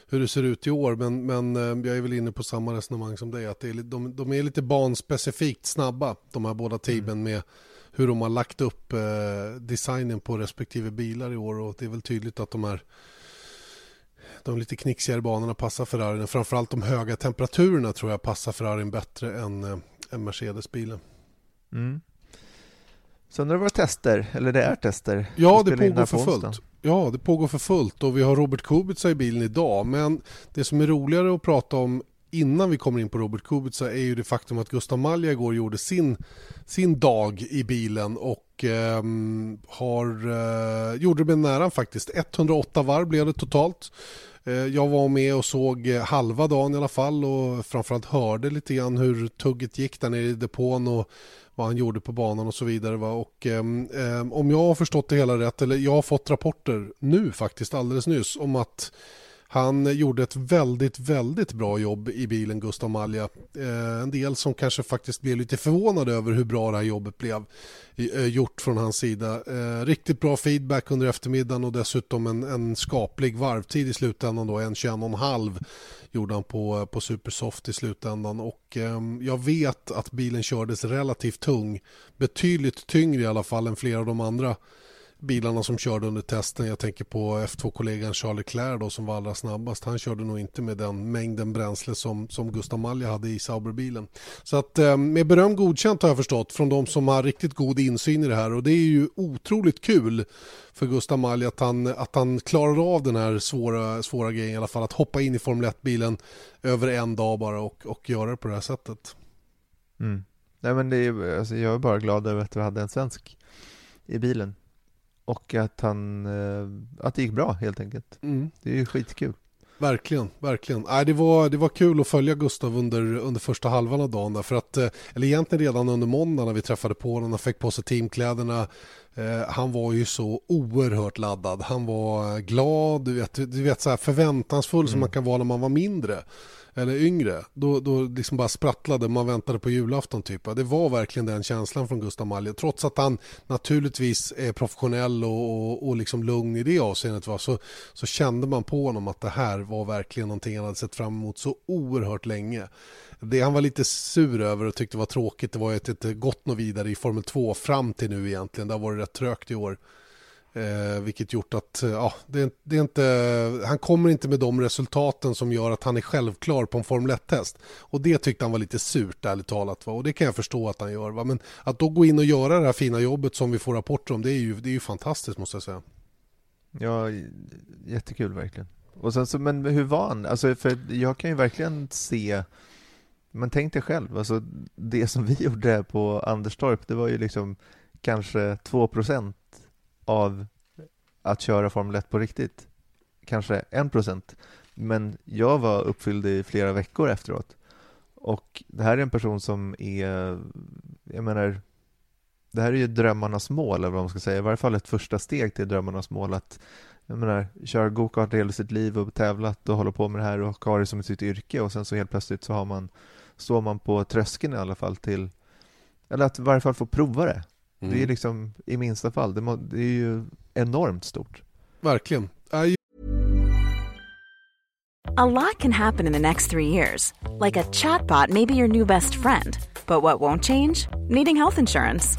hur det ser ut i år, men, men eh, jag är väl inne på samma resonemang som dig, att det är, de, de är lite banspecifikt snabba, de här båda teamen mm. med hur de har lagt upp eh, designen på respektive bilar i år och det är väl tydligt att de här de lite knixigare banorna passar Ferrarin. Framförallt de höga temperaturerna tror jag passar Ferrarin bättre än, äh, än Mercedes-bilen. Mm. Sen har det varit tester, eller det är tester. Ja, det pågår för fullt. Ja, det pågår för fullt och vi har Robert Kubica i bilen idag. Men det som är roligare att prata om innan vi kommer in på Robert Kubica är ju det faktum att Gustav Malja igår gjorde sin, sin dag i bilen och eh, har, eh, gjorde det med näran faktiskt. 108 varv blev det totalt. Eh, jag var med och såg halva dagen i alla fall och framförallt hörde lite grann hur tugget gick där nere i depån och vad han gjorde på banan och så vidare. Va? Och, eh, om jag har förstått det hela rätt, eller jag har fått rapporter nu faktiskt alldeles nyss om att han gjorde ett väldigt, väldigt bra jobb i bilen, Gustav Malja. Eh, en del som kanske faktiskt blev lite förvånade över hur bra det här jobbet blev eh, gjort från hans sida. Eh, riktigt bra feedback under eftermiddagen och dessutom en, en skaplig varvtid i slutändan då, en 21,5 gjorde han på, på Supersoft i slutändan och ehm, jag vet att bilen kördes relativt tung, betydligt tyngre i alla fall än flera av de andra bilarna som körde under testen. Jag tänker på F2-kollegan Charles Leclerc då, som var allra snabbast. Han körde nog inte med den mängden bränsle som, som Gustav Malja hade i Sauberbilen. Så att eh, med beröm godkänt har jag förstått från de som har riktigt god insyn i det här och det är ju otroligt kul för Gustav Malja att han, att han klarar av den här svåra, svåra grejen i alla fall. Att hoppa in i Formel 1-bilen över en dag bara och, och göra det på det här sättet. Mm. Nej, men det är, alltså, jag är bara glad över att vi hade en svensk i bilen och att, han, eh, att det gick bra helt enkelt. Mm. Det är ju skitkul. Verkligen, verkligen. Nej, det, var, det var kul att följa Gustav under, under första halvan av dagen. Där, för att, eh, eller egentligen redan under måndagen när vi träffade på honom. Han fick på sig teamkläderna. Eh, han var ju så oerhört laddad. Han var glad, du vet, du vet så här förväntansfull mm. som man kan vara när man var mindre eller yngre, då, då liksom bara sprattlade, man väntade på julafton typ. Det var verkligen den känslan från Gustav Malje, trots att han naturligtvis är professionell och, och, och liksom lugn i det avseendet va? Så, så kände man på honom att det här var verkligen någonting han hade sett fram emot så oerhört länge. Det han var lite sur över och tyckte var tråkigt det var att det inte gått något vidare i Formel 2 fram till nu egentligen. Det har varit rätt trögt i år. Eh, vilket gjort att eh, ja, det, det, är inte, han kommer inte med de resultaten som gör att han är självklar på en Formel 1-test. Och det tyckte han var lite surt ärligt talat. Va? Och det kan jag förstå att han gör. Va? Men att då gå in och göra det här fina jobbet som vi får rapporter om, det är ju, det är ju fantastiskt måste jag säga. Ja, jättekul verkligen. Och sen så, men hur var han? Alltså, för jag kan ju verkligen se men tänk dig själv, alltså det som vi <laughs> gjorde på Anderstorp, det var ju liksom kanske 2 procent av att köra Formel 1 på riktigt. Kanske en procent. Men jag var uppfylld i flera veckor efteråt. Och det här är en person som är, jag menar, det här är ju drömmarnas mål, eller vad man ska säga. I varje fall ett första steg till drömmarnas mål. Att jag menar, köra gokart hela sitt liv och tävlat och hålla på med det här och ha det som sitt yrke och sen så helt plötsligt så har man, står man på tröskeln i alla fall till, eller att i varje fall få prova det. Mm. Det är liksom i minsta fall, det, må, det är ju enormt stort. Verkligen. I... A lot can happen in the next three years. Like a chatbot may be your new best friend. But what won't change? Needing health insurance.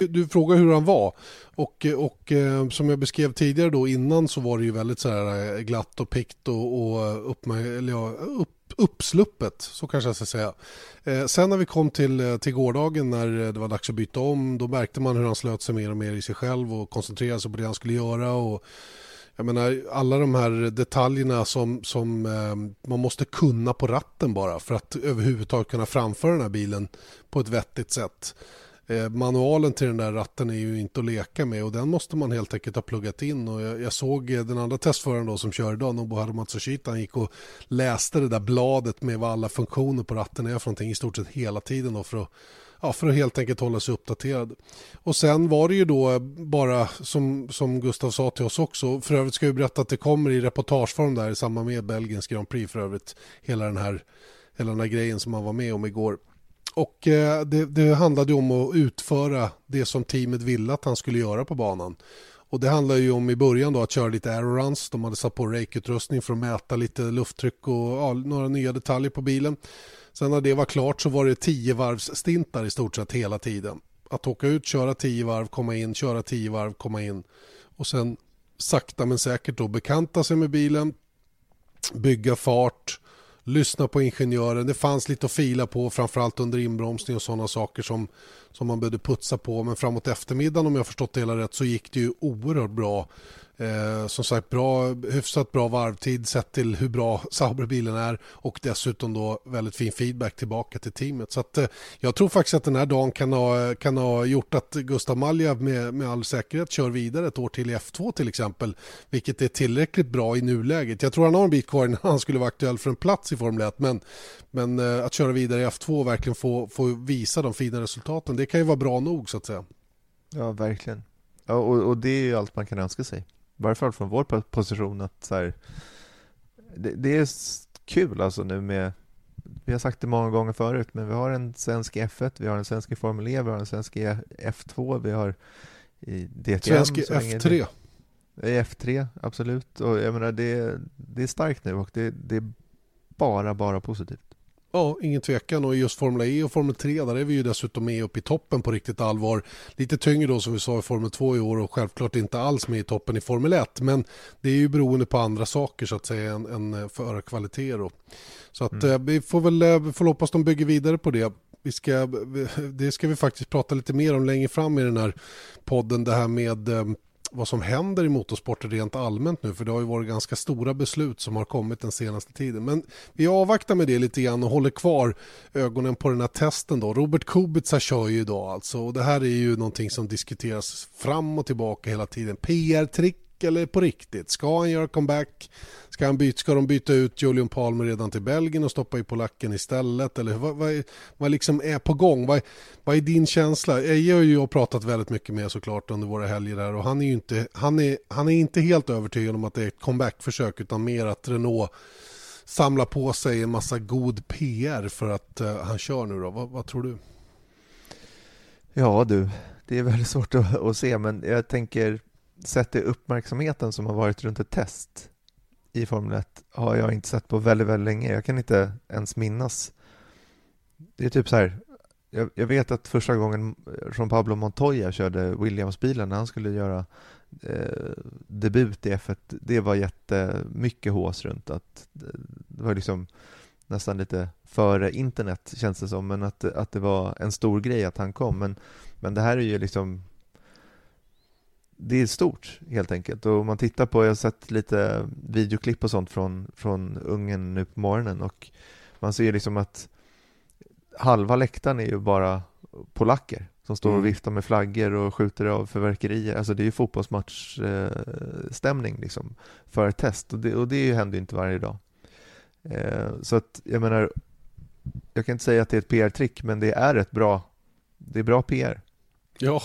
Du frågar hur han var och, och eh, som jag beskrev tidigare då innan så var det ju väldigt så här eh, glatt och pikt och, och upp, eller ja, upp uppsluppet, så kanske jag ska säga. Eh, sen när vi kom till, eh, till gårdagen när det var dags att byta om, då märkte man hur han slöt sig mer och mer i sig själv och koncentrerade sig på det han skulle göra. Och, jag menar, alla de här detaljerna som, som eh, man måste kunna på ratten bara för att överhuvudtaget kunna framföra den här bilen på ett vettigt sätt. Eh, manualen till den där ratten är ju inte att leka med och den måste man helt enkelt ha pluggat in. Och jag, jag såg eh, den andra testföraren då som kör idag, Nobuharu Harumatsushita, han gick och läste det där bladet med vad alla funktioner på ratten är för någonting i stort sett hela tiden då för att ja, för att helt enkelt hålla sig uppdaterad. Och sen var det ju då eh, bara som, som Gustav sa till oss också, för övrigt ska vi berätta att det kommer i reportageform där i samband med Belgiens Grand Prix för övrigt, hela den här, hela den här grejen som man var med om igår. Och eh, det, det handlade om att utföra det som teamet ville att han skulle göra på banan. Och det handlar ju om i början då att köra lite aeroruns. De hade satt på rake-utrustning för att mäta lite lufttryck och ja, några nya detaljer på bilen. Sen när det var klart så var det tio varvsstintar i stort sett hela tiden. Att åka ut, köra tio varv, komma in, köra tio varv, komma in. Och sen sakta men säkert då bekanta sig med bilen, bygga fart, lyssna på ingenjören. Det fanns lite att fila på, framförallt under inbromsning och sådana saker som, som man behövde putsa på. Men framåt eftermiddagen, om jag förstått det hela rätt, så gick det ju oerhört bra. Eh, som sagt, bra, hyfsat bra varvtid sett till hur bra Sauberbilen är och dessutom då väldigt fin feedback tillbaka till teamet. Så att, eh, jag tror faktiskt att den här dagen kan ha, kan ha gjort att Gustav Malja med, med all säkerhet kör vidare ett år till i F2 till exempel, vilket är tillräckligt bra i nuläget. Jag tror han har en bit kvar innan han skulle vara aktuell för en plats i Formel 1, men, men eh, att köra vidare i F2 och verkligen få, få visa de fina resultaten, det kan ju vara bra nog så att säga. Ja, verkligen. Ja, och, och det är ju allt man kan önska sig varje fall från vår position, att så här, det, det, är kul alltså nu med, vi har sagt det många gånger förut, men vi har en svensk F1, vi har en svensk Formel E, vi har en svensk F2, vi har i DTM. Svensk F3. F3, absolut. Och jag menar, det, det är starkt nu och det, det är bara, bara positivt. Ja, ingen tvekan. Och just Formel E och Formel 3 där är vi ju dessutom med upp i toppen på riktigt allvar. Lite tyngre då som vi sa i Formel 2 i år och självklart inte alls med i toppen i Formel 1. Men det är ju beroende på andra saker så att säga än, än eh, förarkvaliteter. Så att mm. eh, vi får väl eh, vi får hoppas de bygger vidare på det. Vi ska, det ska vi faktiskt prata lite mer om längre fram i den här podden. Det här med vad som händer i motorsporten rent allmänt nu för det har ju varit ganska stora beslut som har kommit den senaste tiden. Men vi avvaktar med det lite grann och håller kvar ögonen på den här testen då. Robert Kubica kör ju idag alltså och det här är ju någonting som diskuteras fram och tillbaka hela tiden. PR-trick eller på riktigt? Ska han göra comeback? Ska, han byta, ska de byta ut Julian Palmer redan till Belgien och stoppa i polacken istället? Eller vad, vad, vad liksom är på gång? Vad, vad är din känsla? Eje har ju jag pratat väldigt mycket med såklart under våra helger här och han är ju inte, han är, han är inte helt övertygad om att det är ett comebackförsök utan mer att Renault samlar på sig en massa god PR för att uh, han kör nu då. Vad, vad tror du? Ja du, det är väldigt <laughs> svårt att, att se men jag tänker sett det uppmärksamheten som har varit runt ett test i Formel 1 har jag inte sett på väldigt, väldigt länge. Jag kan inte ens minnas. Det är typ så här, jag, jag vet att första gången Juan Pablo Montoya körde Williams-bilen när han skulle göra eh, debut i F1, det var jättemycket hås runt att det var liksom nästan lite före internet känns det som, men att, att det var en stor grej att han kom. Men, men det här är ju liksom det är stort helt enkelt. Och om man tittar på, jag har sett lite videoklipp och sånt från, från Ungern nu på morgonen och man ser liksom att halva läktaren är ju bara polacker som står och mm. viftar med flaggor och skjuter av fyrverkerier. Alltså det är ju fotbollsmatchstämning liksom för ett test och det, och det händer ju inte varje dag. Eh, så att jag menar, jag kan inte säga att det är ett PR-trick men det är ett bra, det är bra PR. Ja,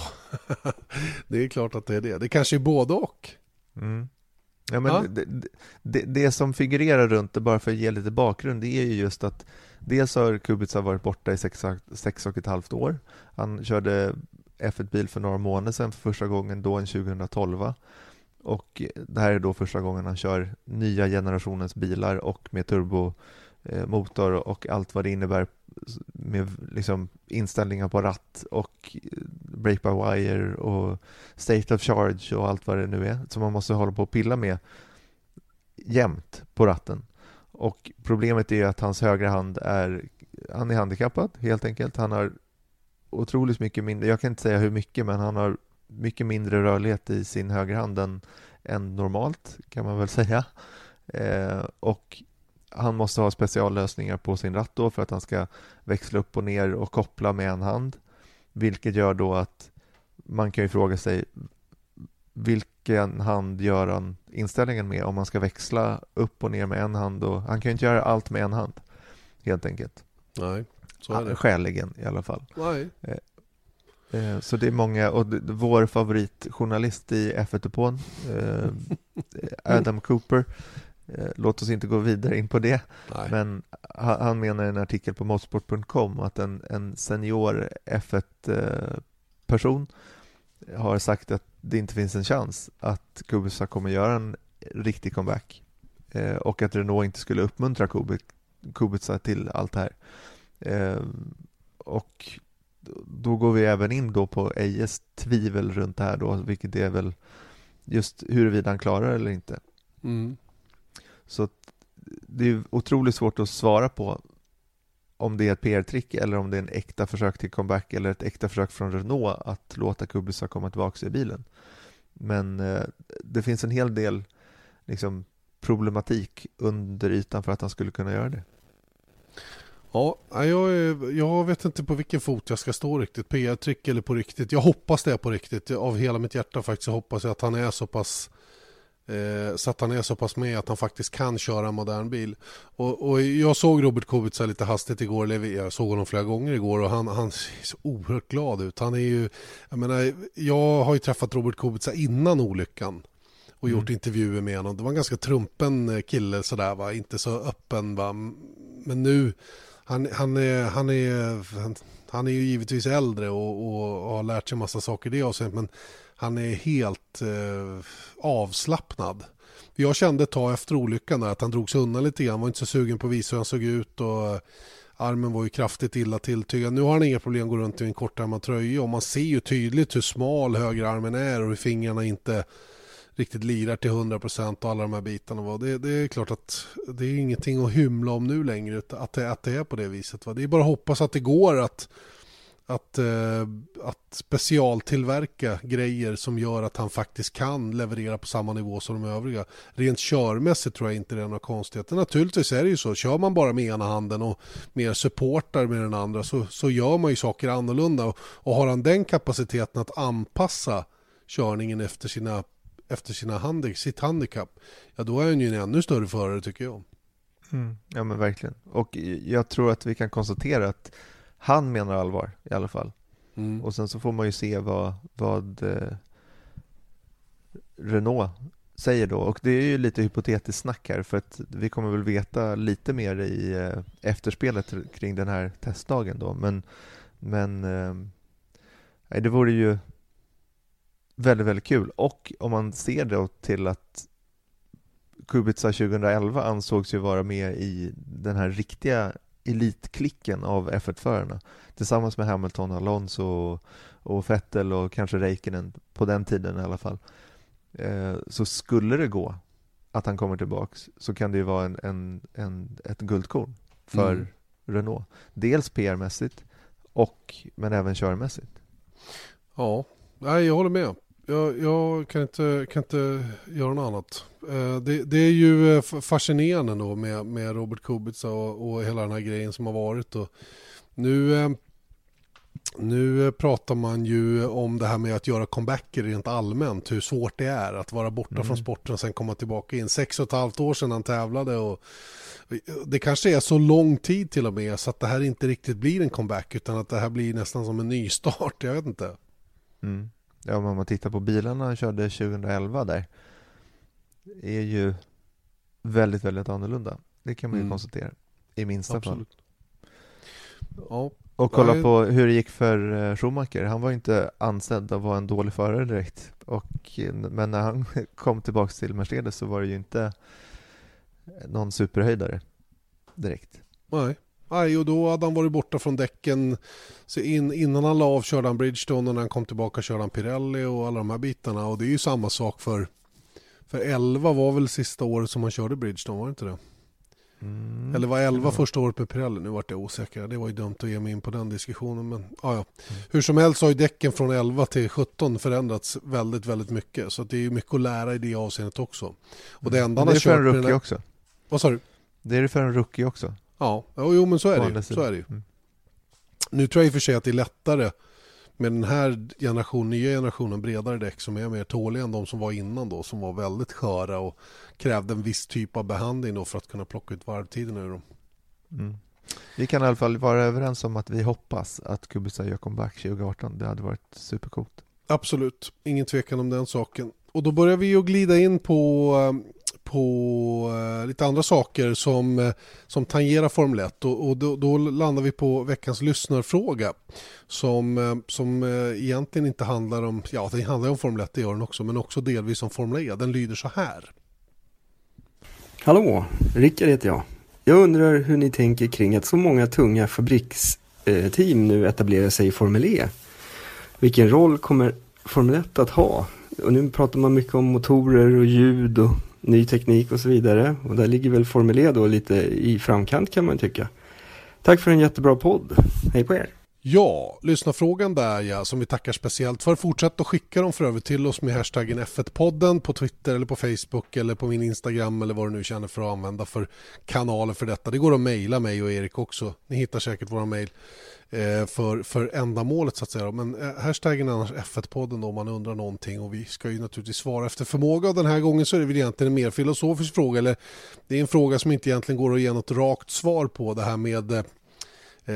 <laughs> det är klart att det är det. Det kanske är både och. Mm. Ja, men Ja. Det, det, det som figurerar runt det, bara för att ge lite bakgrund, det är ju just att dels har Kubica varit borta i sex, sex och ett halvt år. Han körde F1-bil för några månader sedan för första gången, då en 2012. Och det här är då första gången han kör nya generationens bilar och med Eh, motor och allt vad det innebär med liksom inställningar på ratt och eh, break-by-wire och state of charge och allt vad det nu är som man måste hålla på och pilla med jämt på ratten. Och problemet är att hans högra hand är, han är handikappad helt enkelt. Han har otroligt mycket mindre, jag kan inte säga hur mycket, men han har mycket mindre rörlighet i sin högra hand än, än normalt kan man väl <laughs> säga. Eh, och han måste ha speciallösningar på sin ratt då för att han ska växla upp och ner och koppla med en hand. Vilket gör då att man kan ju fråga sig vilken hand gör han inställningen med om man ska växla upp och ner med en hand och han kan ju inte göra allt med en hand helt enkelt. Nej, så är det. Skäligen i alla fall. Nej. Eh, Så det är många, och vår favoritjournalist i F1-depån, eh, <laughs> Adam Cooper, eh, låt oss inte gå vidare in på det, Nej. men ha- han menar i en artikel på motorsport.com att en, en senior F1-person har sagt att det inte finns en chans att Kubica kommer göra en riktig comeback eh, och att Renault inte skulle uppmuntra Kubi- Kubica till allt det här. Eh, och då går vi även in då på Ejes tvivel runt det här då, vilket är väl just huruvida han klarar eller inte. Mm. Så att det är otroligt svårt att svara på om det är ett PR-trick eller om det är en äkta försök till comeback eller ett äkta försök från Renault att låta Kubica komma tillbaka i bilen. Men eh, det finns en hel del liksom, problematik under ytan för att han skulle kunna göra det. Ja, jag, jag vet inte på vilken fot jag ska stå riktigt. PR-trick eller på riktigt. Jag hoppas det är på riktigt. Av hela mitt hjärta faktiskt så hoppas jag att han är så pass eh, så att han är så pass med att han faktiskt kan köra en modern bil. Och, och jag såg Robert Kubica lite hastigt igår, eller jag såg honom flera gånger igår och han, han ser så oerhört glad ut. Han är ju, jag menar, jag har ju träffat Robert Kubica innan olyckan och gjort intervjuer med honom. Det var en ganska trumpen kille sådär va, inte så öppen va. Men nu, han, han, är, han, är, han, är ju givetvis äldre och, och, och har lärt sig massa saker i det avseendet men han är helt eh, avslappnad. Jag kände ett tag efter olyckan där att han drog sig undan lite grann. Han var inte så sugen på att visa hur han såg ut och eh, armen var ju kraftigt illa tilltygad. Nu har han inga problem att gå runt i en kortärmad tröja och man ser ju tydligt hur smal högerarmen är och hur fingrarna inte riktigt lirar till 100% och alla de här bitarna. Va? Det, det är klart att det är ingenting att hymla om nu längre att det, att det är på det viset. Va? Det är bara att hoppas att det går att, att, eh, att specialtillverka grejer som gör att han faktiskt kan leverera på samma nivå som de övriga. Rent körmässigt tror jag inte det är några konstigheter. Naturligtvis är det ju så, kör man bara med ena handen och mer supportar med den andra så, så gör man ju saker annorlunda. Och, och har han den kapaciteten att anpassa körningen efter sina efter sina handi sitt handikapp, ja då är han ju en ännu större förare tycker jag. Mm. Ja men verkligen. Och jag tror att vi kan konstatera att han menar allvar i alla fall. Mm. Och sen så får man ju se vad, vad eh, Renault säger då. Och det är ju lite hypotetiskt snack här för att vi kommer väl veta lite mer i eh, efterspelet kring den här testdagen då. Men, men eh, det vore ju väldigt, väldigt kul. Och om man ser då till att Kubica 2011 ansågs ju vara med i den här riktiga elitklicken av F1-förarna tillsammans med Hamilton, Alonso och, och Vettel och kanske Räikkönen på den tiden i alla fall. Eh, så skulle det gå att han kommer tillbaks så kan det ju vara en, en, en ett guldkorn för Mm. Renault. Dels PR-mässigt och men även körmässigt. Ja, nej jag håller med. Jag, jag kan, inte, kan inte göra något annat. Eh, Det, det är ju eh, fascinerande då med, med Robert Kubica och, och hela den här grejen som har varit. Och nu, eh, nu pratar man ju om det här med att göra comebacker rent allmänt. Hur svårt det är att vara borta Mm. från sporten och sen komma tillbaka in. Sex och ett halvt år sedan han tävlade och det kanske är så lång tid till och med så att det här inte riktigt blir en comeback utan att det här blir nästan som en nystart. <laughs> Jag vet inte. Mm. Ja, om man tittar på bilarna han körde 2011 där är ju väldigt, väldigt annorlunda. Det kan man ju Mm. konstatera i minsta fall. Absolut. Ja, Och kolla på hur det gick för eh, Schumacher. Han var inte ansedd att vara en dålig förare direkt. Och, eh, men när han <laughs> kom tillbaks till Mercedes så var det ju inte någon superhöjdare direkt. nej. Nej, och då hade han varit borta från däcken. Så in, innan han la av körde han Bridgestone och när han kom tillbaka körde han Pirelli och alla de här bitarna. Och det är ju samma sak för, för 11 var väl sista året som han körde Bridgestone, var det inte det? Mm. Eller var 11 Ja. första året med Pirelli? Nu vart jag osäker. Det var ju dumt att ge mig in på den diskussionen. Men ja, ja. Mm. Hur som helst har ju däcken från 11 till 17 förändrats väldigt, väldigt mycket. Så det är ju mycket att lära i det avseendet också. Och det enda Men han det har är för en kört rookie också. Vad sa du? Det är det för en rookie också. Ja, jo, men så är det ju. Så är det ju. Mm. Nu tror jag i och för sig att det är lättare med den här generation, nya generationen bredare däck som är mer tåliga än de som var innan då som var väldigt sköra och krävde en viss typ av behandling då för att kunna plocka ut varvtiden ur dem. Mm. Vi kan i alla fall vara överens om att vi hoppas att Kubica gör comeback 2018. Det hade varit supercoolt. Absolut, ingen tvekan om den saken. Och då börjar vi ju glida in på, eh, på eh, lite andra saker som, eh, som tangerar Formel 1 och, och då, då landar vi på veckans lyssnarfråga som, eh, som egentligen inte handlar om, ja den handlar om Formel 1, det gör den också, men också delvis om Formel E. Den lyder så här. Hallå, Rickard heter jag. Jag undrar hur ni tänker kring att så många tunga fabriksteam nu etablerar sig i Formel E. Vilken roll kommer Formel 1 att ha? Och nu pratar man mycket om motorer och ljud och ny teknik och så vidare. Och där ligger väl Formel E då lite i framkant kan man tycka. Tack för en jättebra podd. Hej på er! Ja, lyssna-frågan där ja, som vi tackar speciellt för. Fortsätt att skicka dem för övrigt till oss med hashtaggen F1-podden på Twitter eller på Facebook eller på min Instagram eller vad du nu känner för att använda för kanaler för detta. Det går att mejla mig och Erik också. Ni hittar säkert våra mejl eh, för, för ändamålet så att säga. Men eh, hashtaggen är annars F1-podden om man undrar någonting och vi ska ju naturligtvis svara efter förmåga och den här gången så är det väl egentligen en mer filosofisk fråga eller det är en fråga som inte egentligen går att ge något rakt svar på det här med eh,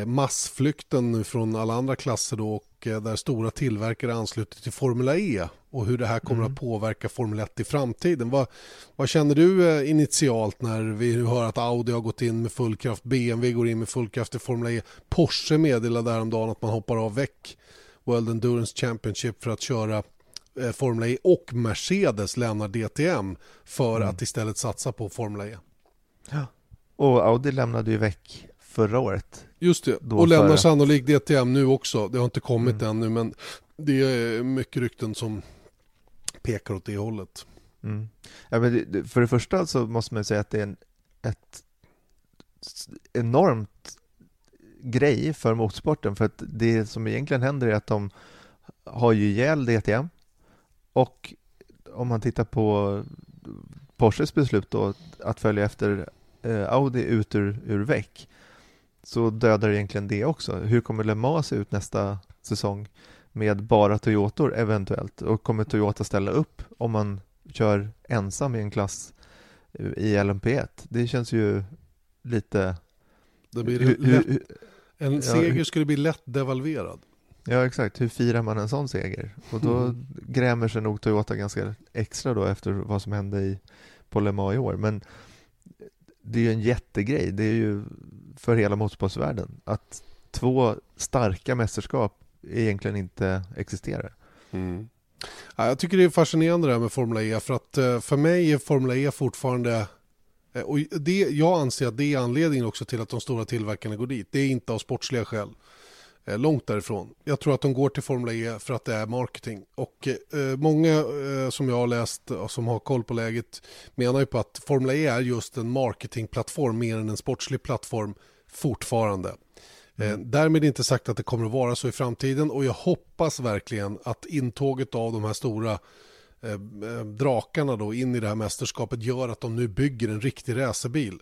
massflykten nu från alla andra klasser då och eh, där stora tillverkare ansluter till Formula E och hur det här kommer Mm. att påverka Formel 1 i framtiden. Vad, vad känner du eh, initialt när vi nu hör att Audi har gått in med full kraft, BMW går in med full kraft i Formula E, Porsche meddelade häromdagen att man hoppar av väck World Endurance Championship för att köra eh, Formula E och Mercedes lämnar DTM för Mm. att istället satsa på Formula E. Och Audi lämnade ju väck förra året. Just det, och lämnar före. sannolikt DTM nu också. Det har inte kommit Mm. ännu men det är mycket rykten som pekar åt det hållet. Mm. Ja, men för det första så måste man säga att det är en, ett enormt grej för motorsporten för att det som egentligen händer är att de har ju ihjäl DTM och om man tittar på Porsches beslut då att följa efter eh, Audi ut ur, ur väck så dödar egentligen det också. Hur kommer Le Mans se ut nästa säsong med bara Toyotor eventuellt och kommer Toyota ställa upp om man kör ensam i en klass eh, i LMP1? Det känns ju lite... Det blir Hur- lätt, hur- en seger skulle bli lätt devalverad. Ja, exakt. Hur firar man en sån seger? Och då Mm. grämer sig nog Toyota ganska extra då efter vad som hände i, på Le Mans i år. Men det är ju en jättegrej. Det är ju för hela motorsportsvärlden att två starka mästerskap egentligen inte existerar. Mm. Ja, jag tycker det är fascinerande det här med Formula E för att eh, för mig är Formula E fortfarande eh, och det, jag anser att det är anledningen också till att de stora tillverkarna går dit. Det är inte av sportsliga skäl. Eh, Långt därifrån. Jag tror att de går till Formula E för att det är marketing. Och eh, många eh, som jag har läst och som har koll på läget menar ju på att Formula E är just en marketingplattform mer än en sportslig plattform fortfarande. Eh, därmed inte sagt att det kommer att vara så i framtiden och jag hoppas verkligen att intåget av de här stora eh, eh, drakarna då in i det här mästerskapet gör att de nu bygger en riktig racerbil.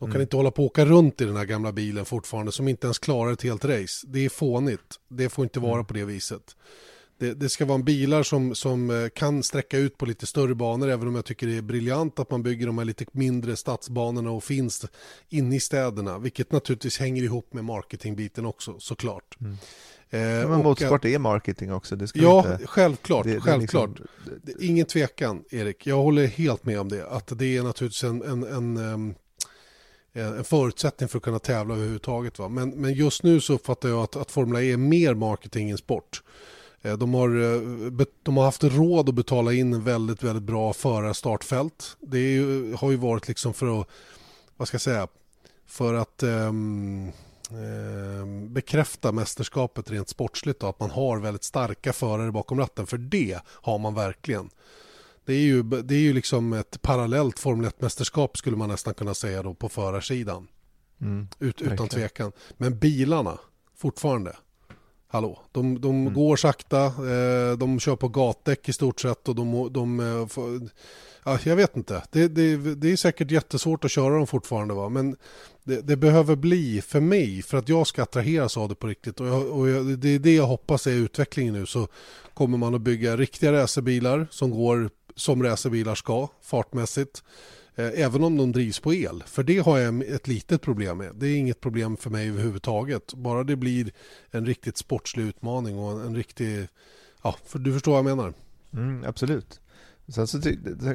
De kan inte hålla på och åka runt i den här gamla bilen fortfarande som inte ens klarar ett helt race. Det är fånigt. Det får inte vara på det viset. Det, det ska vara en bilar som, som eh, kan sträcka ut på lite större banor även om jag tycker det är briljant att man bygger de här lite mindre stadsbanorna och finns inne i städerna vilket naturligtvis hänger ihop med marketingbiten också såklart. Eh, Ja, men motorsport är marketing också. Det ska Ja, inte, självklart. det- det självklart. liksom- Ingen tvekan, Erik. Jag håller helt med om det. Att det är naturligtvis en, en, en, ehm, Eh, en förutsättning för att kunna tävla överhuvudtaget. Va? Men, men just nu så uppfattar jag att, att Formula E är mer marketing än sport. Eh, de har, eh, de har haft råd att betala in en väldigt, väldigt bra förarstartfält. Det är ju, har ju varit liksom för att, vad ska jag säga, för att um, bekräfta mästerskapet rent sportsligt och att man har väldigt starka förare bakom ratten. För det har man verkligen. Det är ju, det är ju liksom ett parallellt Formel 1-mästerskap skulle man nästan kunna säga då på förarsidan. Mm. Ut, utan tvekan. Men bilarna, fortfarande. Hallå, de, de Mm. går sakta, eh, de kör på gatdäck i stort sett och de, de eh, får, ja, jag vet inte. Det, det, det är säkert jättesvårt att köra dem fortfarande va, men det, det behöver bli för mig, för att jag ska attraheras av det på riktigt och, jag, och jag, det är det jag hoppas är utvecklingen nu så kommer man att bygga riktiga racerbilar som går som racerbilar ska, fartmässigt. Eh, Även om de drivs på el. För det har jag ett litet problem med. Det är inget problem för mig överhuvudtaget. Bara det blir en riktigt sportslig utmaning och en, en riktig... Ja, för du förstår vad jag menar. Mm, absolut. Sen så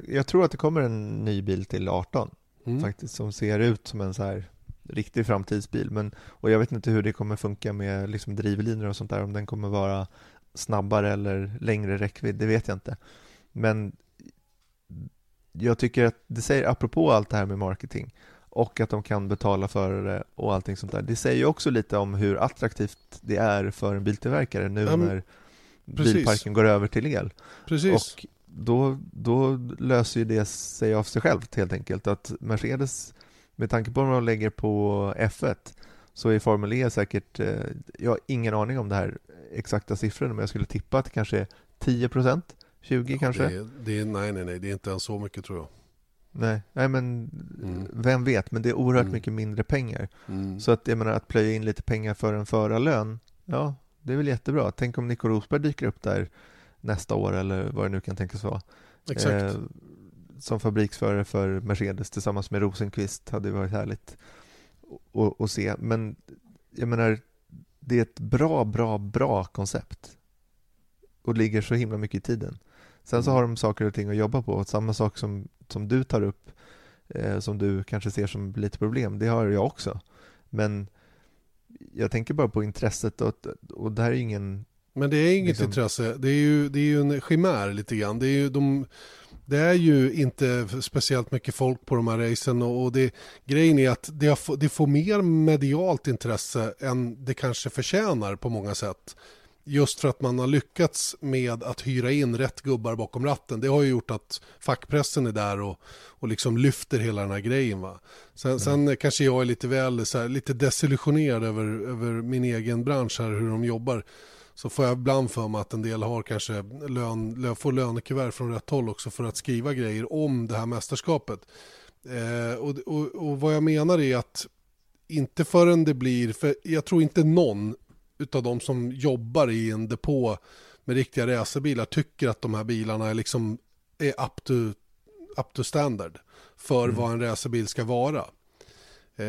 jag tror att det kommer en ny bil till 18 Mm. faktiskt som ser ut som en så här riktig framtidsbil. Men, och jag vet inte hur det kommer funka med liksom drivlinor och sånt där. Om den kommer vara snabbare eller längre räckvidd, det vet jag inte. Men jag tycker att det säger, apropå allt det här med marketing och att de kan betala för det och allting sånt där. Det säger ju också lite om hur attraktivt det är för en biltillverkare nu men- när precis. bilparken går över till el. Precis. Och då, då löser ju det sig av sig självt helt enkelt. Att Mercedes, med tanke på vad de lägger på F1, så är Formel E säkert, eh, jag har ingen aning om det här exakta siffrorna, men jag skulle tippa att det kanske är 10 procent, 20 kanske? Det, är- det är, nej, nej, nej, det är inte ens så mycket tror jag. Nej, nej, men Mm. vem vet, men det är oerhört Mm. mycket mindre pengar. Mm. Så att jag menar att plöja in lite pengar för en förarlön, ja, det är väl jättebra. Tänk om Nico Rosberg dyker upp där nästa år eller vad det nu kan tänkas vara. Exakt. Eh, som fabriksförare för Mercedes tillsammans med Rosenqvist hade varit härligt att se. Men jag menar, det är ett bra, bra, bra koncept och ligger så himla mycket i tiden. Sen så Mm. har de saker och ting att jobba på. Samma sak som, som du tar upp, eh, som du kanske ser som lite problem, det har jag också. Men jag tänker bara på intresset och, och det här är ingen Men det är inget liksom- intresse. Det är, ju, det är ju en chimär lite grann. Det är ju, de, det är ju inte speciellt mycket folk på de här racen och, det, grejen är att det, har, det får mer medialt intresse än det kanske förtjänar på många sätt. Just för att man har lyckats med att hyra in rätt gubbar bakom ratten. Det har ju gjort att fackpressen är där och, och liksom lyfter hela den här grejen. Va? Sen, sen kanske jag är lite väl så här, lite desillusionerad över, över min egen bransch här, hur de jobbar så får jag ibland för mig att en del har kanske lön, lö- får lönekuvert från rätt håll också för att skriva grejer om det här mästerskapet. Eh, och, och, och vad jag menar är att inte förrän det blir, för jag tror inte någon utav de som jobbar i en depå med riktiga racerbilar tycker att de här bilarna är liksom är up to, up to standard för vad en racerbil ska vara. Eh,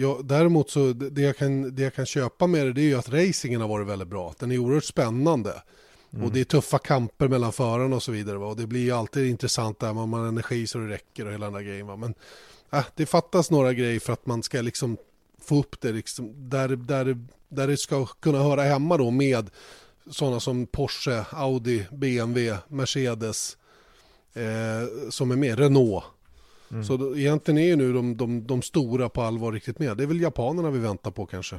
jag, däremot så det jag, kan, det jag kan köpa med det, det är ju att racingen har varit väldigt bra. Den är oerhört spännande. Och det är tuffa kamper mellan förarna och så vidare. Va? Och det blir ju alltid intressant där man har energi så det räcker och hela den där grejen. Va? Men äh, det fattas några grejer för att man ska liksom få upp det liksom, där, där, där det ska kunna höra hemma då med sådana som Porsche, Audi, BMW, Mercedes eh, som är med, Renault. Så då, egentligen är ju nu de, de, de stora på allvar riktigt med. Det är väl japanerna vi väntar på kanske.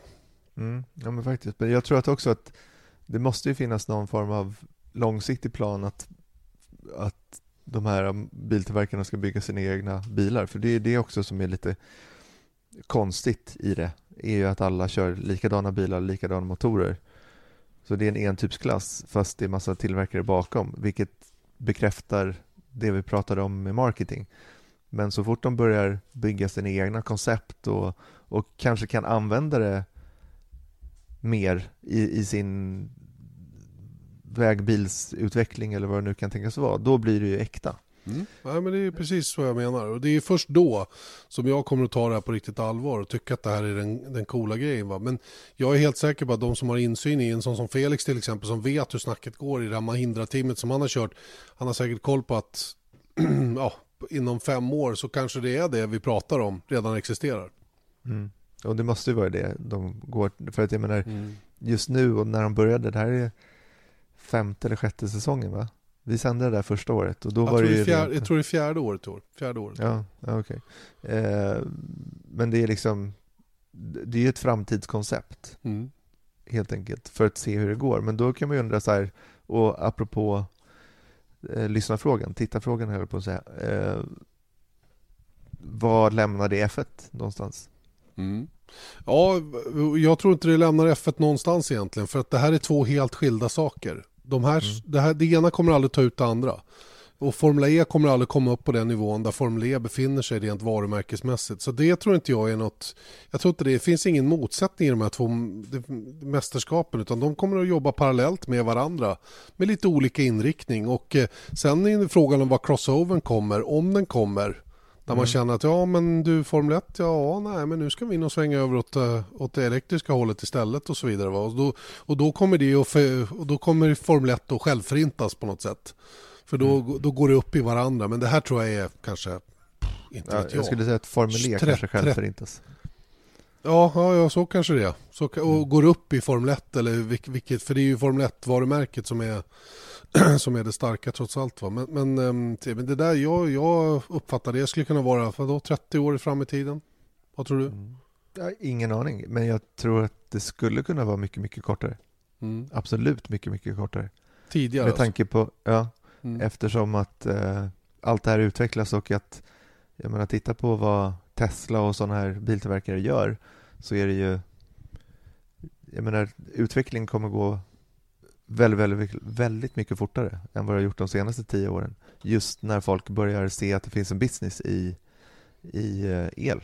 Mm, ja men faktiskt. Men jag tror att också att det måste ju finnas någon form av långsiktig plan att, att de här biltillverkarna ska bygga sina egna bilar. För det är det också som är lite konstigt i det är ju att alla kör likadana bilar, likadana motorer. Så det är en entypsklass fast det är massa tillverkare bakom. Vilket bekräftar det vi pratade om med marketing. Men så fort de börjar bygga sina egna koncept och, och kanske kan använda det mer i, i sin vägbilsutveckling eller vad det nu kan tänkas vara, då blir det ju äkta. Mm. Nej, men det är precis så jag menar. Och det är först då som jag kommer att ta det här på riktigt allvar och tycka att det här är den, den coola grejen. Va? Men jag är helt säker på att de som har insyn i en sån som Felix till exempel som vet hur snacket går i det här Mahindra-teamet som han har kört. Han har säkert koll på att <clears throat> ja, inom fem år så kanske det är det vi pratar om redan existerar. Mm. Och det måste ju vara det de går, för att jag menar mm. just nu och när de började, det här är femte eller sjätte säsongen va? Vi sände det där första året och då jag var det ju... Fjär, jag tror det är fjärde året i år. Fjärde året. Ja, ja okej. Okay. Eh, men det är liksom, det är ju ett framtidskoncept. Mm. Helt enkelt, för att se hur det går. Men då kan man ju undra så här, och apropå eh, lyssnarfrågan, tittarfrågan höll på att säga. Eh, vad lämnade F1 någonstans? Mm. Ja, jag tror inte det lämnar F1 någonstans egentligen för att det här är två helt skilda saker. De här, mm. det, här, det ena kommer aldrig ta ut det andra. Och Formel E kommer aldrig komma upp på den nivån där Formel E befinner sig rent varumärkesmässigt. Så det tror inte jag är något... Jag tror inte det, det finns ingen motsättning i de här två mästerskapen utan de kommer att jobba parallellt med varandra med lite olika inriktning. Och eh, sen är frågan om vad crossovern kommer, om den kommer. Där mm. man känner att ja men du Formel 1, ja nej men nu ska vi nog svänga över åt, eh, åt det elektriska hållet istället och så vidare. Va? Och, då, och då kommer det och, och då kommer Formel 1 att självförintas på något sätt. För då, mm. då går det upp i varandra. Men det här tror jag är kanske, inte ja, vet jag. Jag skulle säga att Formel E kanske självförintas. Ja, ja, ja, så kanske det är. Så, och mm. går upp i Formel 1 eller vilket, för det är ju Formel 1-varumärket som är <clears throat> som är det starka trots allt. Va? Men, men, ehm, men det där, jag, jag uppfattar det skulle kunna vara vadå, 30 år fram i tiden. Vad tror du? Mm. Ja, ingen aning, men jag tror att det skulle kunna vara mycket, mycket kortare. Mm. Absolut mycket, mycket kortare. Tidigare Med tanke på, ja, mm. eftersom att eh, allt det här utvecklas och att, jag menar, titta på vad Tesla och sådana här biltillverkare gör, så är det ju, jag menar, utvecklingen kommer gå väldigt, väldigt, väldigt mycket fortare än vad det har gjort de senaste tio åren. Just när folk börjar se att det finns en business i, i eh, el.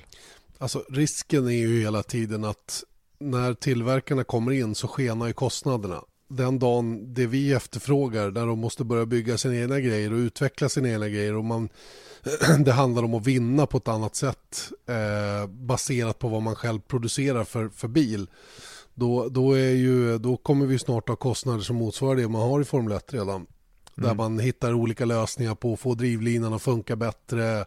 Alltså risken är ju hela tiden att när tillverkarna kommer in så skenar ju kostnaderna. Den dagen det vi efterfrågar där de måste börja bygga sina egna grejer och utveckla sina egna grejer och man, <clears throat> det handlar om att vinna på ett annat sätt eh, baserat på vad man själv producerar för, för bil då, då, är ju, då kommer vi snart ha kostnader som motsvarar det man har i Formel 1 redan. Mm. Där man hittar olika lösningar på att få drivlinan att funka bättre.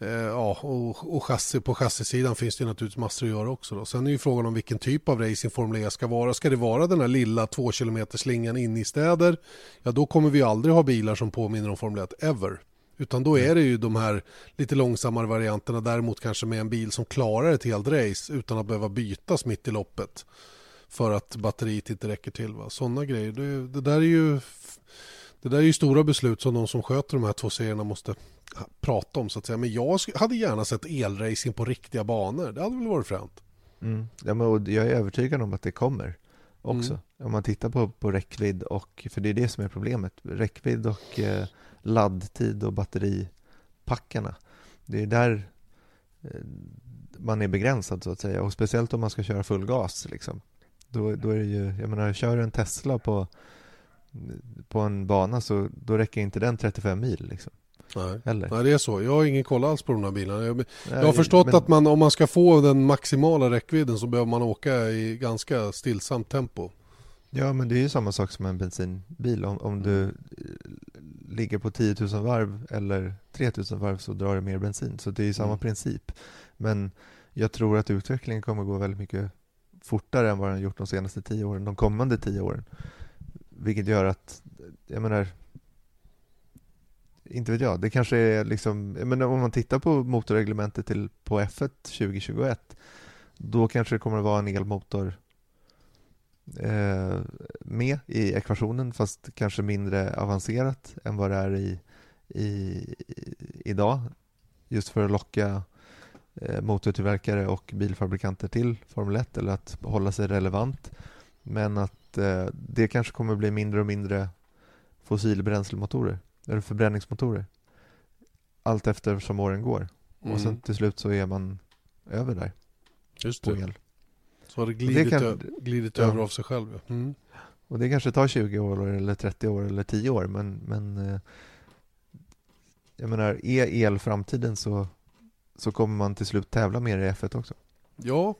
Eh, ja, och, och chassi, på chassisidan finns det naturligtvis massor att göra också. Då. Sen är ju frågan om vilken typ av racing Formel E ska vara. Ska det vara den här lilla 2 km slingan inne i städer? Ja, då kommer vi aldrig ha bilar som påminner om Formel 1, ever. Utan då är det ju de här lite långsammare varianterna däremot kanske med en bil som klarar ett helt race utan att behöva bytas mitt i loppet för att batteriet inte räcker till. Sådana grejer. Det, det, där är ju, det där är ju stora beslut som de som sköter de här två serierna måste prata om så att säga. Men jag hade gärna sett elracing på riktiga banor. Det hade väl varit fränt. Mm. Ja, men jag är övertygad om att det kommer också. Mm. Om man tittar på, på räckvidd och, för det är det som är problemet, räckvidd och eh, laddtid och batteripackarna. Det är där eh, man är begränsad så att säga och speciellt om man ska köra full gas liksom. Då, då är det ju, jag menar, kör du en Tesla på, på en bana så då räcker inte den 35 mil liksom. Nej. Eller? Nej, det är så. Jag har ingen koll alls på de här bilarna. Jag, jag har förstått men... att man, om man ska få den maximala räckvidden så behöver man åka i ganska stillsamt tempo. Ja, men det är ju samma sak som en bensinbil. Om, om du. Ligger på 10 000 varv eller 3 000 varv så drar det mer bensin. Så det är ju samma mm. princip. Men jag tror att utvecklingen kommer gå väldigt mycket fortare än vad den gjort de senaste tio åren, de kommande tio åren. Vilket gör att, jag menar, inte vet jag, det kanske är liksom, men om man tittar på motorreglementet till, på F1 2021, då kanske det kommer att vara en elmotor eh, med i ekvationen, fast kanske mindre avancerat än vad det är i, i, idag, just för att locka eh, motortillverkare och bilfabrikanter till Formel 1 eller att hålla sig relevant. Men att eh, det kanske kommer bli mindre och mindre fossilbränslemotorer eller förbränningsmotorer allt eftersom åren går. Mm. Och sen till slut så är man över där. Just det. El. Så har det glidit, det kan, glidit ja. över av sig själv. Mm. Och det kanske tar 20 år eller 30 år eller 10 år men, men eh, jag menar, är el framtiden så, så kommer man till slut tävla mer i F1 också. Ja,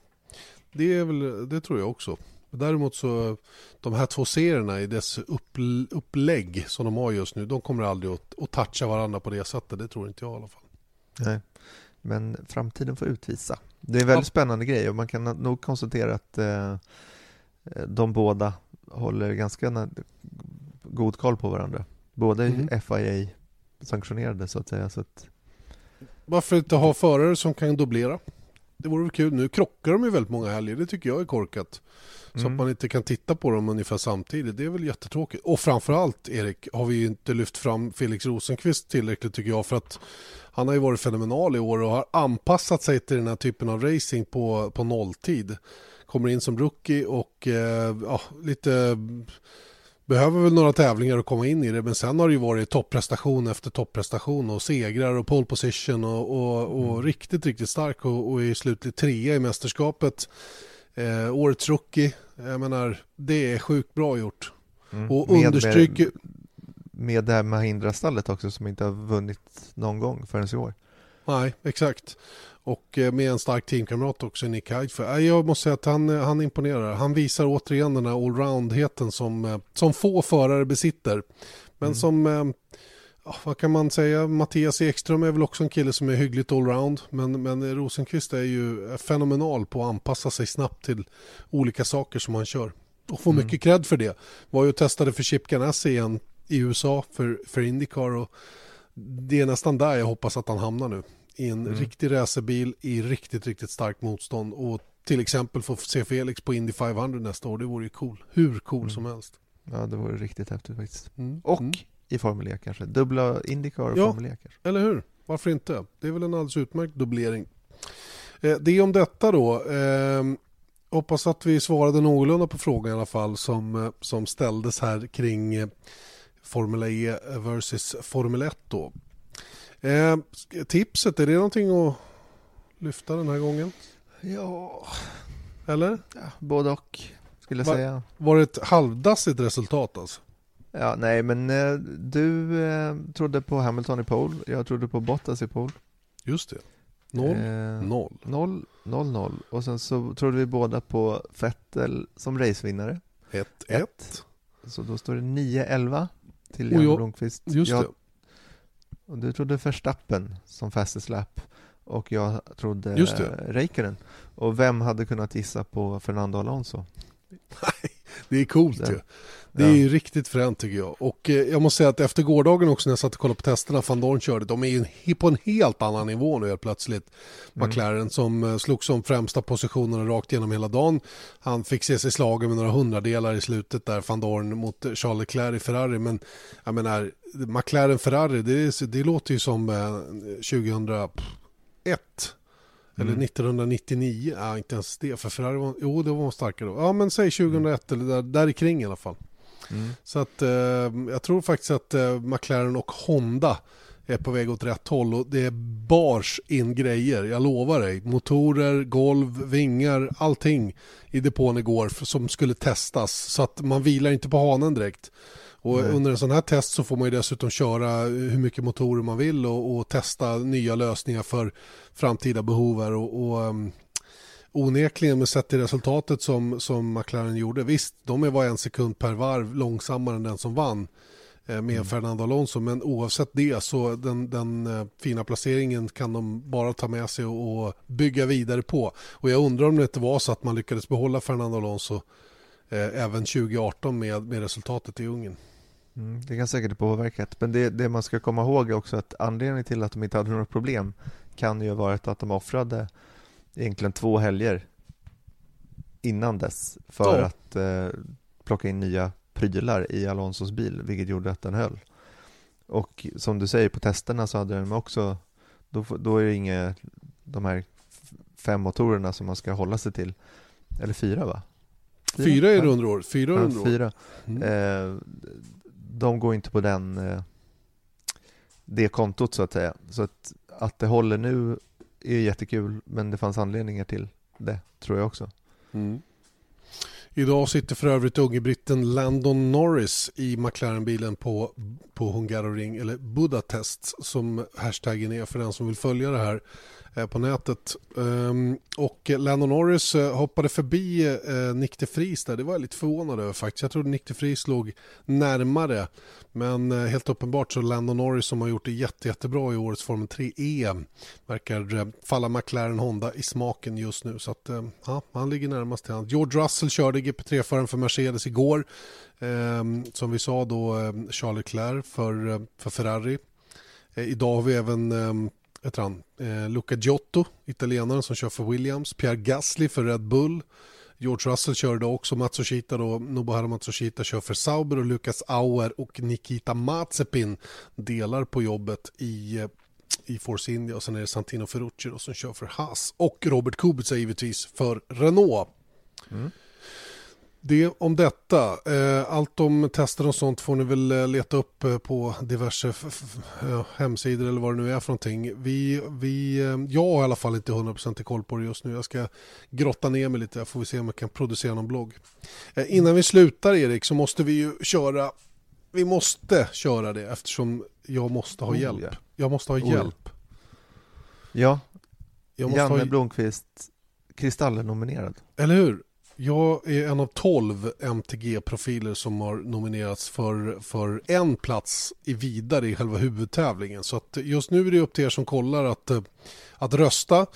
det, är väl, det tror jag också. Däremot så de här två serierna i dess upp, upplägg som de har just nu, de kommer aldrig att, att toucha varandra på det sättet. Det tror inte jag i alla fall. Nej, men framtiden får utvisa. Det är en väldigt ja. spännande grej och man kan nog konstatera att eh, de båda håller ganska god koll på varandra. Både mm. FIA sanktionerade så att säga. Så att... Varför inte ha förare som kan dubblera? Det vore väl kul. Nu krockar de ju väldigt många helger. Det tycker jag är korkat. Så mm. att man inte kan titta på dem ungefär samtidigt. Det är väl jättetråkigt. Och framförallt, Erik, har vi inte lyft fram Felix Rosenqvist tillräckligt tycker jag. För att han har ju varit fenomenal i år och har anpassat sig till den här typen av racing på, på nolltid. Kommer in som rookie och eh, ja, lite behöver väl några tävlingar att komma in i det men sen har det ju varit topprestation efter topprestation och segrar och pole position och, och, och mm. riktigt, riktigt stark och, och är slutligt trea i mästerskapet. Eh, årets rookie, jag menar, det är sjukt bra gjort. Mm. Och med, understryker... Med, med det här Mahindra-stallet också som inte har vunnit någon gång förrän i år. Nej, exakt. Och eh, med en stark teamkamrat också, Nick Heidfer. Jag måste säga att han, eh, han imponerar. Han visar återigen den här allroundheten som, eh, som få förare besitter. Men mm. som, vad kan man säga, Mattias Ekström är väl också en kille som är hyggligt allround. Men, men Rosenqvist är ju fenomenal på att anpassa sig snabbt till olika saker som han kör. Och får mm. mycket cred för det. Var ju och testade för Chip Ganassi igen i USA för, för Indycar. Och det är nästan där jag hoppas att han hamnar nu i en mm. riktig racerbil i riktigt, riktigt starkt motstånd och till exempel få se Felix på Indy 500 nästa år. Det vore ju cool. Hur cool mm. som helst. Ja, det vore riktigt häftigt faktiskt. Mm. Och mm. I Formel E kanske. Dubbla Indycar och ja, Formel E kanske. eller hur? Varför inte? Det är väl en alldeles utmärkt dubblering. Eh, det är om detta då. Eh, hoppas att vi svarade någorlunda på frågan i alla fall som, eh, som ställdes här kring eh, Formel E versus Formel 1 då. Eh, tipset, är det någonting att lyfta den här gången? Ja... Eller? Ja, både och, skulle jag var, säga. Var det ett halvdassigt resultat alltså? Ja, nej, men eh, du eh, trodde på Hamilton i pole. Jag trodde på Bottas i pole. Just det. Noll, eh, noll. Noll, noll, noll. Och sen så trodde vi båda på Vettel som racevinnare. 1-1. Så då står det 9-11 till Jan Blomqvist. Just jag, det. Och du trodde Verstappen som fastest lap och jag trodde Just Räikkönen. Och vem hade kunnat gissa på Fernando Alonso? <laughs> Nej, det är coolt ju. Det är ju riktigt fränt tycker jag. Och eh, jag måste säga att efter gårdagen också när jag satt och kollade på testerna Van Dorn körde, de är ju på en helt annan nivå nu helt plötsligt. Mm. McLaren som eh, slog som främsta positionerna rakt genom hela dagen. Han fick se sig slagen med några hundradelar i slutet där, Van Dorn mot Charles Leclerc i Ferrari. Men jag menar, McLaren Ferrari, det, det låter ju som 2001. Eh, eller 1999, mm. ja inte ens det, för Ferrari var, jo det var starkare då. Ja men säg 2001 mm. eller där, där kring i alla fall. Mm. Så att eh, jag tror faktiskt att eh, McLaren och Honda är på väg åt rätt håll och det bars in grejer, jag lovar dig. Motorer, golv, vingar, allting i depån igår som skulle testas så att man vilar inte på hanen direkt. Och mm. under en sån här test så får man ju dessutom köra hur mycket motorer man vill och, och testa nya lösningar för framtida behov och, och um, onekligen med sett till resultatet som, som McLaren gjorde. Visst, de var en sekund per varv långsammare än den som vann eh, med mm. Fernando Alonso. Men oavsett det så den, den eh, fina placeringen kan de bara ta med sig och, och, bygga vidare på. Och jag undrar om det inte var så att man lyckades behålla Fernando Alonso eh, även 2018 med, med resultatet i Ungern. Mm, det kan säkert påverkat, men det, det man ska komma ihåg är också att anledningen till att de inte hade några problem kan ju ha varit att de offrade egentligen två helger innan dess för ja. att eh, plocka in nya prylar i Alonsos bil, vilket gjorde att den höll. Och som du säger, på testerna så hade den också, då, då är det inga, de här fem motorerna som man ska hålla sig till, eller fyra va? Fyra, fyra är det under år. Fyra, ja, under fyra. Mm. Eh, de går inte på den, eh, det kontot så att säga. Så att, att det håller nu är jättekul, men det fanns anledningar till det, tror jag också. Mm. Idag sitter för övrigt unge britten Landon Norris i McLaren-bilen på på Hungaroring, eller Budapest som hashtaggen är för den som vill följa det här Eh, på nätet. Ehm, och Lennon Norris eh, hoppade förbi eh, Nick de Vries där, det var jag lite förvånad över faktiskt. Jag trodde Nick de Vries låg närmare, men helt uppenbart så Lennon Norris som har gjort det jätte, jättebra i årets Formel 3 EM verkar falla McLaren Honda i smaken just nu. Så att, ja, han ligger närmast till hand. George Russell körde GP3-föraren för Mercedes igår. Ehm, som vi sa då Charles Leclerc för, för Ferrari. idag har vi även ehm, heter han, eh, Luca Giotto, italienaren som kör för Williams, Pierre Gasly för Red Bull, George Russell körde också, Matsushita då, Nobuharu Matsushita kör för Sauber och Lucas Auer och Nikita Mazepin delar på jobbet i eh, i Force India. Och sen är det Santino Ferrucci då, som kör för Haas. Och Robert Kubica givetvis för Renault. Mm. Det om detta. Eh, allt om tester och sånt får ni väl eh, leta upp eh, på diverse hemsidor eller vad det nu är för någonting. Vi, vi, jag har i alla fall inte 100% koll på det just nu. Jag ska grotta ner mig lite. Får vi se om jag kan producera någon blogg. Innan vi slutar Erik så måste vi ju köra. Vi måste köra det eftersom jag måste ha oh, hjälp. Jag måste ha hjälp. Ja, jag måste Janne ha... Blomqvist Kristallen-nominerad. Eller hur? Jag är en av tolv MTG-profiler som har nominerats för, för en plats i vidare i själva huvudtävlingen. Så att just nu är det upp till er som kollar att, att rösta.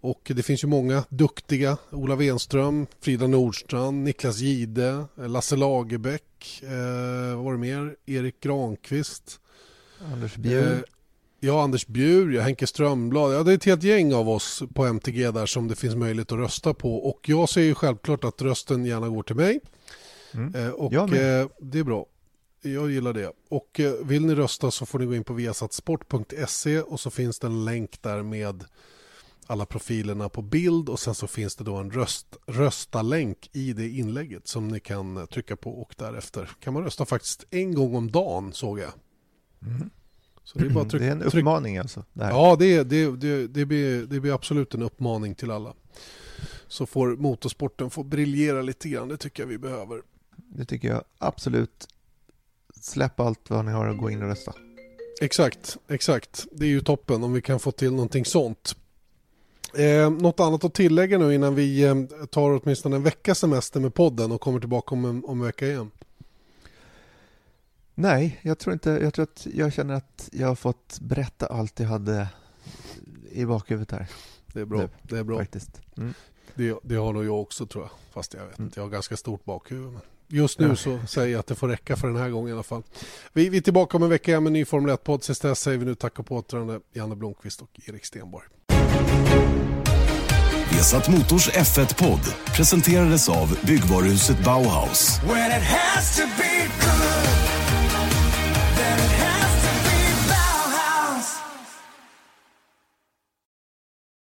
Och det finns ju många duktiga. Ola Wenström, Frida Nordstrand, Niklas Gide, Lasse Lagerbäck, eh, vad var det mer? Erik Granqvist. Anders Bjur. Eh, Ja, Anders Bjur, ja, Henke Strömblad. Ja, det är ett helt gäng av oss på MTG där som det finns möjlighet att rösta på. Och jag säger ju självklart att rösten gärna går till mig. Mm. Eh, och eh, det är bra. Jag gillar det. Och eh, vill ni rösta så får ni gå in på viasatsport.se och så finns det en länk där med alla profilerna på bild och sen så finns det då en röst, rösta-länk i det inlägget som ni kan trycka på och därefter kan man rösta faktiskt en gång om dagen såg jag. Mm. Så det, är bara <clears throat> tryck, det är en uppmaning alltså? Det ja, det, det, det, det, blir, det blir absolut en uppmaning till alla. Så får motorsporten få briljera lite grann, det tycker jag vi behöver. Det tycker jag absolut. Släpp allt vad ni har och gå in och rösta. Exakt, exakt. Det är ju toppen om vi kan få till någonting sånt. Eh, något annat att tillägga nu innan vi eh, tar åtminstone en vecka semester med podden och kommer tillbaka om en, om en vecka igen? Nej, jag tror inte. Jag tror att jag känner att jag har fått berätta allt jag hade i bakhuvudet här. Det är bra. Nu, det är bra. Faktiskt. Mm. Det, det, har nog jag också tror jag. Fast jag vet mm. inte, jag har ganska stort bakhuvud. Men just nu så säger jag att det får räcka för den här gången i alla fall. Vi, vi är tillbaka om en vecka med en ny Formel 1-podd. Tills dess säger vi nu tack och på återhörande Janne Blomqvist och Erik Stenborg. Vesat Motors F1-podd presenterades av byggvaruhuset Bauhaus.